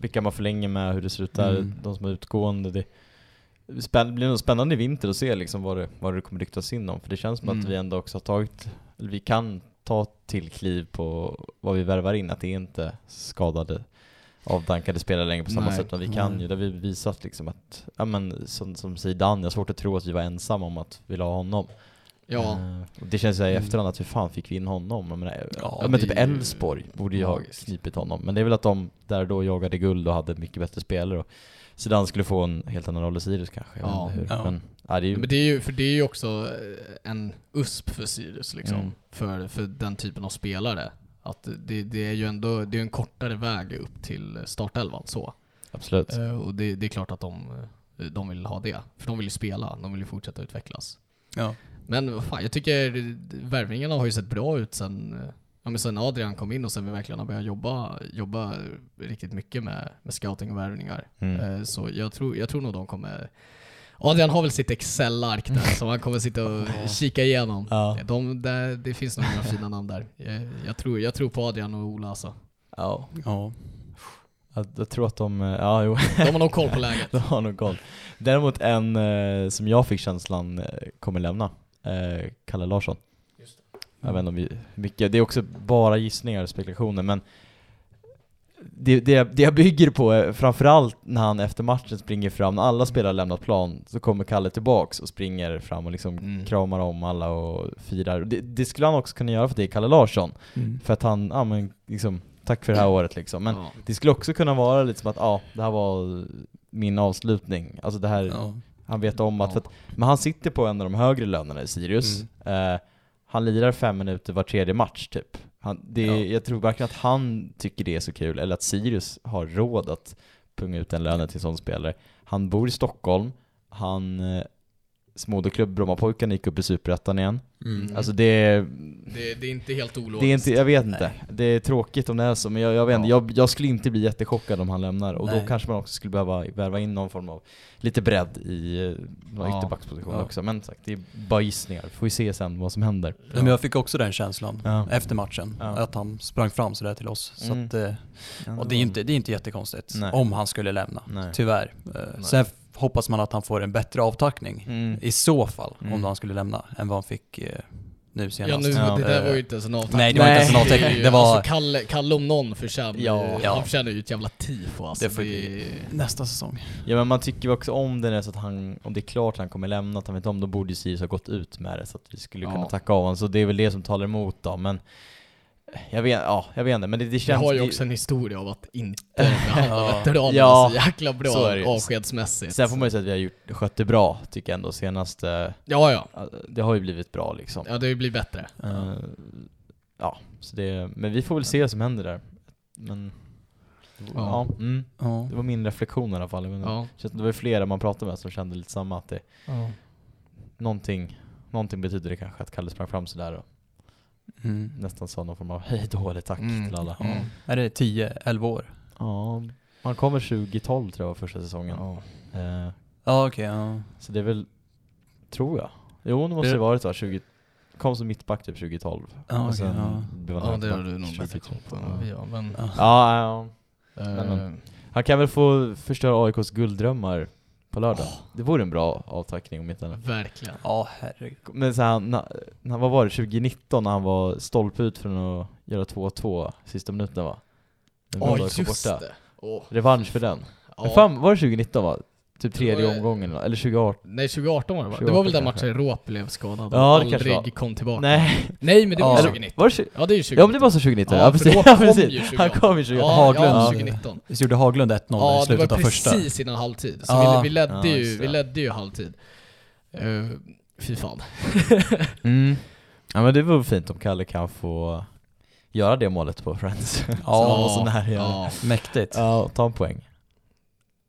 vilka man förlänger med, hur det ser ut där, Mm. de som är utgående. Det blir nog spännande i vinter att se liksom vad, det, vad det kommer ryktas in om, för det känns som att Mm. vi ändå också har tagit, eller vi kan ta till kliv på vad vi värvar in, att det är inte skadade avdankade spelare längre på samma Nej. sätt, men vi kan Nej. ju, har vi visat liksom att, ja men som, som Zidane, jag har svårt att tro att vi var ensamma om att vilja ha honom. Ja, Eh, och det känns så här i Mm. efterhand att hur fan fick vi in honom? Jag menar, Ja, ja, men typ Elfsborg borde ju ha knipit honom. Men det är väl att de där då jagade guld och hade mycket bättre spelare och Zidane skulle få en helt annan roll i Sirius kanske. Ja. Ja. Men, ja, det är ju, Men det är ju, för det är ju också eh, en USP för Sirius liksom, Mm. för, för den typen av spelare. Att det, det är ju ändå, det är en kortare väg upp till startelvan så. absolut. Eh, och det, det är klart att de, de vill ha det. För de vill ju spela, de vill ju fortsätta utvecklas. Ja. Men fan, jag tycker värvningarna har ju sett bra ut sen, ja, men sen Adrian kom in och sen vi verkligen har börjat jobba, jobba riktigt mycket med, med scouting och värvningar. Mm. Eh, Så jag tror, jag tror nog de kommer Adrian har väl sitt Excel-ark där som han kommer sitta och kika igenom. Ja. De, där, det finns nog några fina namn där. Jag, jag, tror, jag tror på Adrian och Ola alltså. Ja. Ja. Jag, jag tror att de, ja jo, De har nog koll på läget. de har nog koll. Däremot en eh, som jag fick känslan eh, kommer lämna, eh, Kalle Larsson. Jag vet inte om vi, mycket, det är också bara gissningar och spekulationer men det, det, det jag bygger på är framförallt när han efter matchen springer fram, när alla spelare lämnat plan, så kommer Kalle tillbaks och springer fram och liksom Mm. kramar om alla och firar. Det, det skulle han också kunna göra för det är Kalle Larsson. Mm. För att han, ja men liksom, tack för det här året liksom. Men Ja. det skulle också kunna vara lite som att, ja, det här var min avslutning. Alltså det här, Ja. Han vet om att, Ja. att, men han sitter på en av de högre lönerna i Sirius. Eh, han lirar fem minuter var tredje match typ. Han, det, Ja. Jag tror varken att han tycker det är så kul, eller att Sirius har råd att punga ut den lönen till en sån spelare. Han bor i Stockholm, han Smodeklubb Brommapojkarna gick upp i Superettan igen. Mm. Alltså det, Det, det är inte helt ologiskt. det är inte, jag vet inte. Nej. Det är tråkigt om det är så, men jag, jag vet inte. Ja. Jag, jag skulle inte bli jättechockad om han lämnar. Och Nej. då kanske man också skulle behöva värva in någon form av lite bredd i eh, Ja. ytterbacksposition Ja. också. Men sagt, det är bara gissningar. Får vi se sen vad som händer. Ja. Men jag fick också den känslan Ja. efter matchen, Ja. att han sprang fram sådär till oss. Så Mm. att, eh, och det är ju inte, det är inte jättekonstigt Nej. om han skulle lämna, Nej. tyvärr. Eh, Sen hoppas man att han får en bättre avtackning, Mm. i så fall, Mm. om han skulle lämna, än vad han fick eh, nu Ja, senast. nu, Ja. det där var ju inte ens en avtackning. Nej, det var inte ens en avtackning. Det var- Alltså Kalle, Kalle om någon förtjänar Ja. Ja. Han förtjänar ju ett jävla tifo alltså. Det får Det nästa säsong. Ja men man tycker ju också om det när så att han, om det är klart att han kommer lämna, att han vet om, då borde ju Sirius ha gått ut med det så att vi skulle kunna Ja. tacka av honom. Så det är väl det som talar emot då, men Jag vet, ja, jag vet inte, men det, det Vi känns... har ju det- också en historia av att inte behandla Ja. veteranerna Ja, så jäkla bra så avskedsmässigt. Sen får man ju säga att vi har gjort, skött det bra, tycker jag ändå, senaste... Ja, ja. Det har ju blivit bra liksom. Ja, det har ju blivit bättre. Eh, ja, så det, men vi får väl se vad som händer där. Men... Ja, Ja. mm, Ja. det var min reflektion i alla fall. Men Ja. Det var ju flera man pratade med som kände lite samma, att det... Ja. Någonting, någonting betyder det kanske att Kalle sprang fram sådär och Mm. nästan sa någon form av hej då eller tack Mm. till alla. Ja. Är det 10-11 år? Ja, man kommer 2012 tror jag var första säsongen. Ja. Eh, Ja okej, ja. så det är väl, tror jag. Jo, det måste det varit så, 20, kom som mittback typ 2012. Ja, sen ja. blev han Ja, det har du nog bättre koll på 2013. än vad vi har, men... Ja. Ja, ja. eh, Men, men. Han kan väl få förstöra AIKs gulddrömmar på lördag. Det vore en bra avtackning om inte annat. Verkligen. Ja, herregud. Men så här, när, när, vad var det, 2019 när han var stolpe ut från att göra 2-2 sista minuten va? Ja, var just borta. det. Åh. Revansch för den. Men fan, var det 2019 va? Typ Det tredje var- omgången eller, eller 2018? Nej, 2018 var det va? Det 2018 var väl den matchen Råp blev skadad och Ja, det var. aldrig kom tillbaka? Nej. Nej, men det var Ja. Eller, 2019. var det 20? Ja, det är ju 2019. Ja men det var så 2019, ja, Ja, precis. Ja, precis. ju 2018. Han kom ju 2018. Ja, Haglund, ja, ja. 2019. Visst gjorde Haglund 1-0 Ja, i det var slutet av första? precis innan halvtid. Så Ja. vi, vi, ledde Ja, ju, det. vi ledde ju halvtid. Uh, fy fan. Mm. Ja men det vore fint om Kalle kan få göra det målet på Friends. Ja. så var så nära ja. ja. Mäktigt. ja, ta en poäng.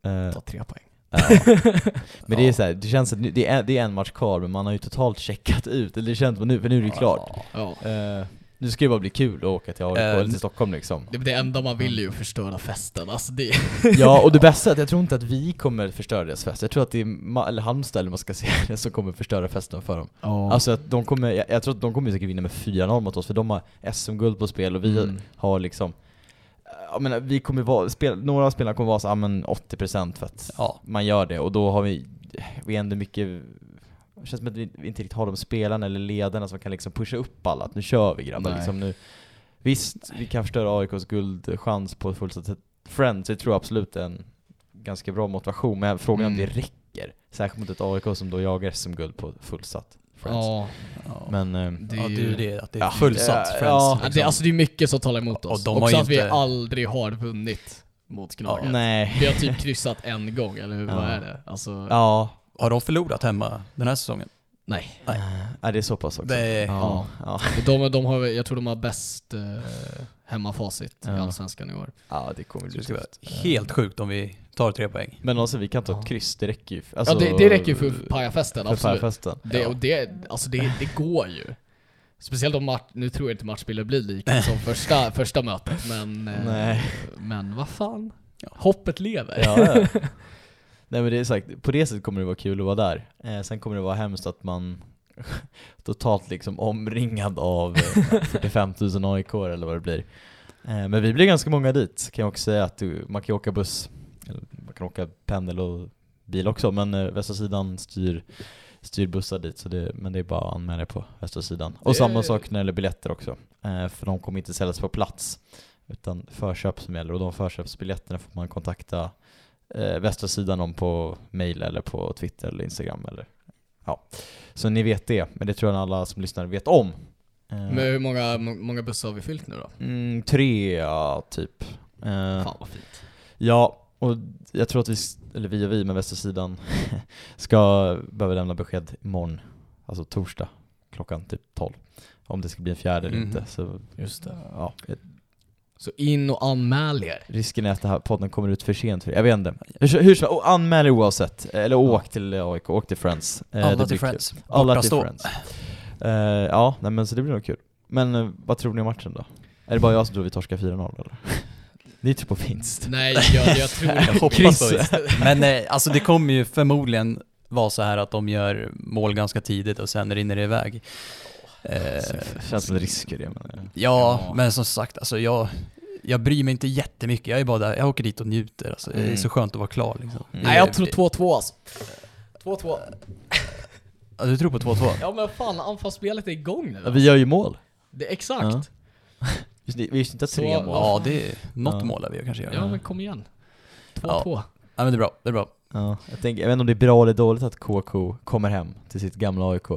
Eh, Ta tre poäng. ja. Men det är så här, det känns att nu- det är, det är en match kvar men man har ju totalt checkat ut, eller det känns som nu, för nu är det ju klart. Ja. Eh, nu ska det bara bli kul att åka till AIK Eh, eller till Stockholm liksom. Det, det enda man vill är ju att förstöra festen. Alltså det... Ja, och det bästa är att jag tror inte att vi kommer förstöra deras fest. Jag tror att det är Ma- eller Halmstad eller man ska säga det som kommer förstöra festen för dem. Ja. Alltså att de kommer, jag, jag tror att de kommer säkert vinna med 4-0 mot oss för de har SM-guld på spel och vi Mm. har liksom jag menar, vi kommer vara, spel, några av spelarna kommer vara så, ja, men 80% för att Ja. man gör det och då har vi, vi ändå mycket det känns som att vi inte riktigt har de spelarna eller ledarna som kan liksom pusha upp alla, att nu kör vi grabbar liksom nu Visst, vi kan förstöra AIKs guldchans på ett fullsatt Friends, jag tror absolut är en ganska bra motivation, men frågan är om Mm. det räcker. Särskilt mot ett AIK som då jagar SM-guld på fullsatt Friends. Ja. Men, eh, det är ja, det är ju... det, att det är Ja, fullsatt Friends. ja. Det, alltså det är mycket som talar emot Och oss. de har Också ju att vi inte- aldrig har vunnit mot Gnaget. nej. Vi har typ kryssat en gång, eller hur? Ja. vad är det? Alltså, Ja, Har de förlorat hemma den här säsongen? Nej. Nej. det är så pass också. Det är- ja. Ja. De, de har, jag tror de har bäst eh, hemmafacit i Ja. Allsvenskan i år. ja, det kommer bli tufft. helt sjukt om vi tar tre poäng. Men alltså vi kan ta ett Ja. kryss, det räcker ju. Alltså, ja, det, det räcker ju för pajafesten, absolut. pajafesten. Det, och det, alltså det, det går ju. Speciellt om match, nu tror jag inte matchbilden blir lika som första, första mötet, men... eh, Nej. Men vad fan. Ja. Hoppet lever. Nej men det är sagt, på det sättet kommer det vara kul att vara där. Eh, sen kommer det vara hemskt att man totalt liksom omringad av eh, 45 000 AIK eller vad det blir. Eh, men vi blir ganska många dit, kan jag också säga att du, man kan åka buss, eller man kan åka pendel och bil också, men eh, västra sidan styr, styr bussar dit, så det, men det är bara att anmäla på västra sidan. Och Det- samma sak när det gäller biljetter också, eh, för de kommer inte säljas på plats, utan förköp som gäller, och de förköpsbiljetterna får man kontakta eh, västra sidan om på mail eller på Twitter eller Instagram eller ja. Så ni vet det, men det tror jag alla som lyssnar vet om. Eh, Men hur många, må- många bussar har vi fyllt nu då? mm, tre, ja, typ. Eh, Fan vad fint. ja, och jag tror att vi, eller vi och vi med västra sidan ska behöva lämna besked imorgon, alltså torsdag, klockan typ 12. Om det ska bli en fjärde eller Mhm. inte. Så, Just det. ja, Så in och anmäl er. risken är att den här podden kommer ut för sent för Jag vet inte. Hur, hur som och anmäl er oavsett, eller åk till AIK, åk till Friends. Eh, det Alla blir till kul. Friends. Alla Borta till stå. Friends. Eh, ja, nej, men så det blir nog kul. Men eh, vad tror ni om matchen då? Är det bara jag som tror vi torskar 4-0 eller? Ni tror på vinst? Nej, jag, jag tror Jag hoppas på. Men eh, alltså det kommer ju förmodligen vara så här att de gör mål ganska tidigt och sen rinner det iväg. Eh, Känns som en risk i det men... ja, Ja. men som sagt, alltså jag, jag bryr mig inte jättemycket. Jag är bara där, jag åker dit och njuter. Alltså, Det är Mm. så skönt att vara klar liksom. Mm. Nej, jag tror 2-2 alltså. 2-2. Ja, du tror på 2-2? Ja men fan, anfallsspelet är igång nu. Ja, vi gör ju mål. Det, exakt. Ja. Vi visste inte att tre mål? Ja, det är något Ja. mål där vi kanske gör. Ja, Ja. men kom igen. 2-2. Ja. men det är bra, det är bra. Ja, jag, tänker, jag vet inte om det är bra eller dåligt att KK kommer hem till sitt gamla AIK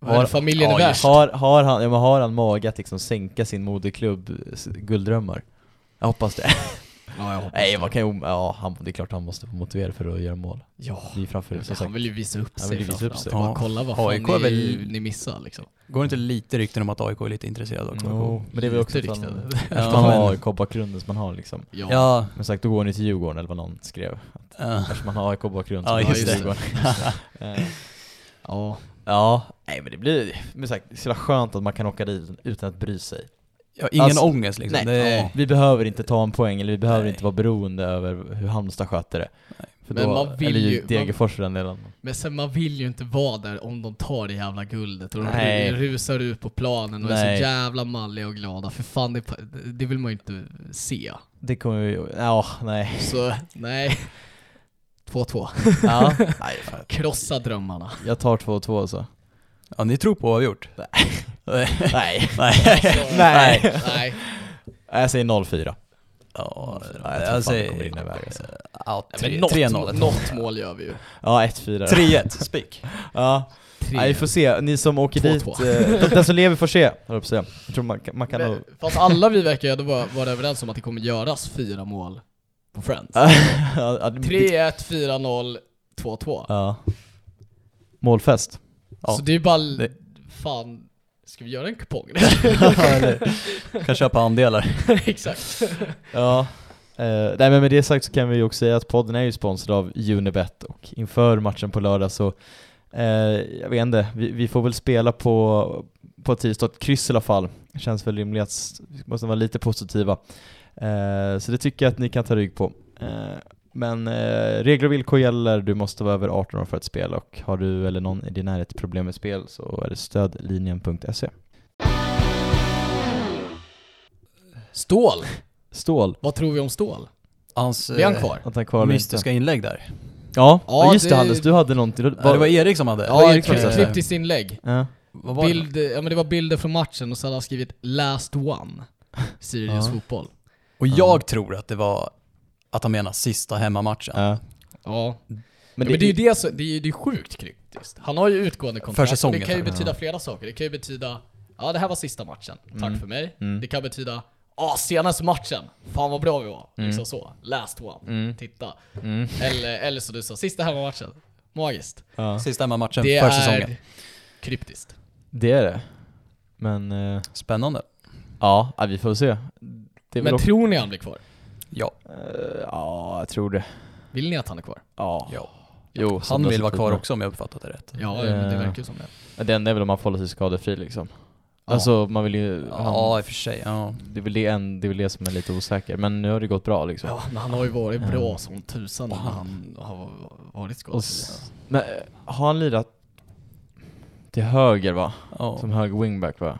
Det familjen är ja, värst? Har, har, han, ja, men har han mage att liksom sänka sin moderklubb gulddrömmar? Jag hoppas det. Ja, jag hoppas Nej, det. man kan ju, ja, han, det är klart han måste få motivera för att göra mål. Ja, Det är framför, som han vill ju visa upp Han sig vill ju visa upp sig. Ja. kolla vad fan AIK är ni, väl- ni missar liksom. Går det inte lite rykten om att AIK är lite intresserad också? Jo, men det är väl också att man, eftersom Ja, man men- har AIK-bakgrunden som man har liksom. Ja. Ja, Men sagt, då går ni till Djurgården eller vad någon skrev. ja. Eftersom man har AIK-bakgrund så Ja, går man just till. Djurgården. Ja. Ja, nej men det blir, men sagt, är så jävla skönt att man kan åka dit utan att bry sig. ja ingen Alltså, ångest liksom. Nej, det, ja. vi behöver inte ta en poäng, eller vi behöver Nej. inte vara beroende över hur Halmstad sköter det. För Men då, man vill eller ju- Degerfors för den delen. Men sen man vill ju inte vara där om de tar det jävla guldet och de rusar ut på planen och är Nej. så jävla malliga och glada. För fan, det, det vill man ju inte se. Det kommer ju, ja, nej. Så, nej. 2-2. Ja, nej fan. Krossa drömmarna. Jag tar 2-2 så. ja, ni tror på oavgjort? Nej. Nej. Nej. Nej. nej. Jag säger 0-4. Ja, jag jag säger... alltså. Ja, Men tre- något, 3-0. något mål gör vi ju. Ja, 1-4. 3-1, spik. Ja, nej, vi får se. Ni som åker 2-2. dit, eh, den som lever får se, jag tror man, kan- man kan nog... Men, fast alla vi verkar ju ändå vara, vara överens om att det kommer göras fyra mål på Friends. Ja, ja, det- 3-1, 4-0, 2-2. Ja. Målfest. Ja. Så det är bara... Det- Fan, ska vi göra en kupong? Eller, kan köpa andelar. Exakt. Ja. Eh, nej men med det sagt så kan vi ju också säga att podden är ju sponsrad av Unibet och inför matchen på lördag så eh, jag vet inte, vi, vi får väl spela på, på tisdag, ett kryss i alla fall. Känns väl rimligt att vi måste vara lite positiva. Eh, så det tycker jag att ni kan ta rygg på. Eh, men eh, regler och villkor gäller, du måste vara över 18 år för att spela och har du eller någon i din närhet problem med spel så är det stödlinjen.se. Stål. Stål, Vad tror vi om Stål? Hans Är han kvar? att han kvar mystiska inlägg där. Ja, Ja, ja just det, det- Hannes, du hade någonting. Du- Ja, det var Erik som hade. Ja, Erik ett kryptiskt inlägg. Ja. Var? Bild, ja men det var bilder från matchen och så hade han skrivit 'Last one' Sirius Ja. fotboll. Och jag tror att det var att han menar sista hemmamatchen. Ja. Ja. Men, det, men det är ju det, så, det är ju det är sjukt kryptiskt. Han har ju utgående kontrakt. För säsongen, det kan ju ja. betyda flera saker. Det kan ju betyda, ja det här var sista matchen, tack Mm. för mig. Mm. Det kan betyda, ja senaste matchen, fan vad bra vi var. Mm. Liksom så. Last one, Mm. titta. Mm. Eller, eller så du sa, sista hemmamatchen. Magiskt. Ja. Sista hemmamatchen Det för är säsongen. kryptiskt. Det är det. Men, eh, Spännande. ja, ja, vi får se. Men också, tror ni han blir kvar? Ja. eh, ja, jag tror det. Vill ni att han är kvar? Ja. ja. Jo, Han vill vara kvar också om jag uppfattat det rätt. Ja, men det Eh, verkar ju som det. Det enda är väl om han får hålla sig skadefri liksom. Ja. Alltså man vill ju, han, Ja, i och för sig. Ja. det, är väl det, en, det är väl det som är lite osäker. Men nu har det gått bra liksom. Ja, men han har ju varit bra Ja. som tusan när han har varit Och, skadad. s- men eh, har han lirat till höger va? ja. Som höger wingback va?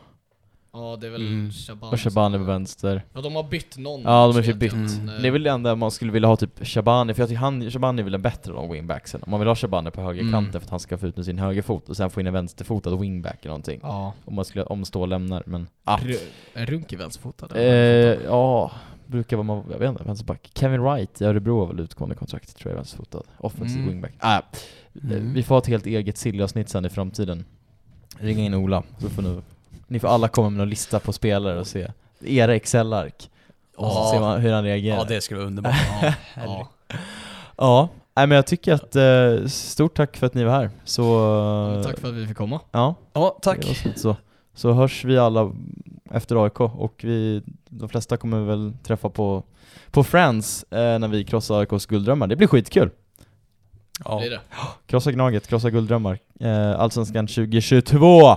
Ja, det är väl Mm. Shaban. Och Shabani på vänster. Ja, de har bytt någon Ja, de har ju bytt. Mm. Det är väl det enda man skulle vilja ha typ Shabani, för jag tycker han, Shabani är väl en bättre av wingbacksen. Om man vill ha Shabani på högerkanten Mm. för att han ska få ut med sin högerfot och sen få in en vänsterfotad wingback eller någonting. Ja. Om man skulle, om stå lämnar, men... Ah. Är Runke vänsterfotad? Eh, ja, brukar vara, man- jag vet inte, vänsterback. Kevin Wright i Örebro har väl utgående kontrakt, tror jag, vänsterfotad. Offensiv Mm. wingback. Ah, Mm. Vi får ha ett helt eget silly-avsnitt sen i framtiden. Ringa in Ola, så får ni, ni får alla komma med någon lista på spelare och se era Excel-ark. Och så Ja. ser man hur han reagerar. ja, det skulle vara underbart. Ja, ja. Ja, nej men jag tycker att, eh, stort tack för att ni var här. Så... Tack för att vi fick komma. Ja, Ja, tack. det så. Så hörs vi alla efter AIK och vi, de flesta kommer väl träffa på, på Friends eh, när vi krossar AIKs gulddrömmar. Det blir skitkul! Ja. Blir det? Krossa Gnaget, krossa gulddrömmar. Eh, Allsvenskan 2022!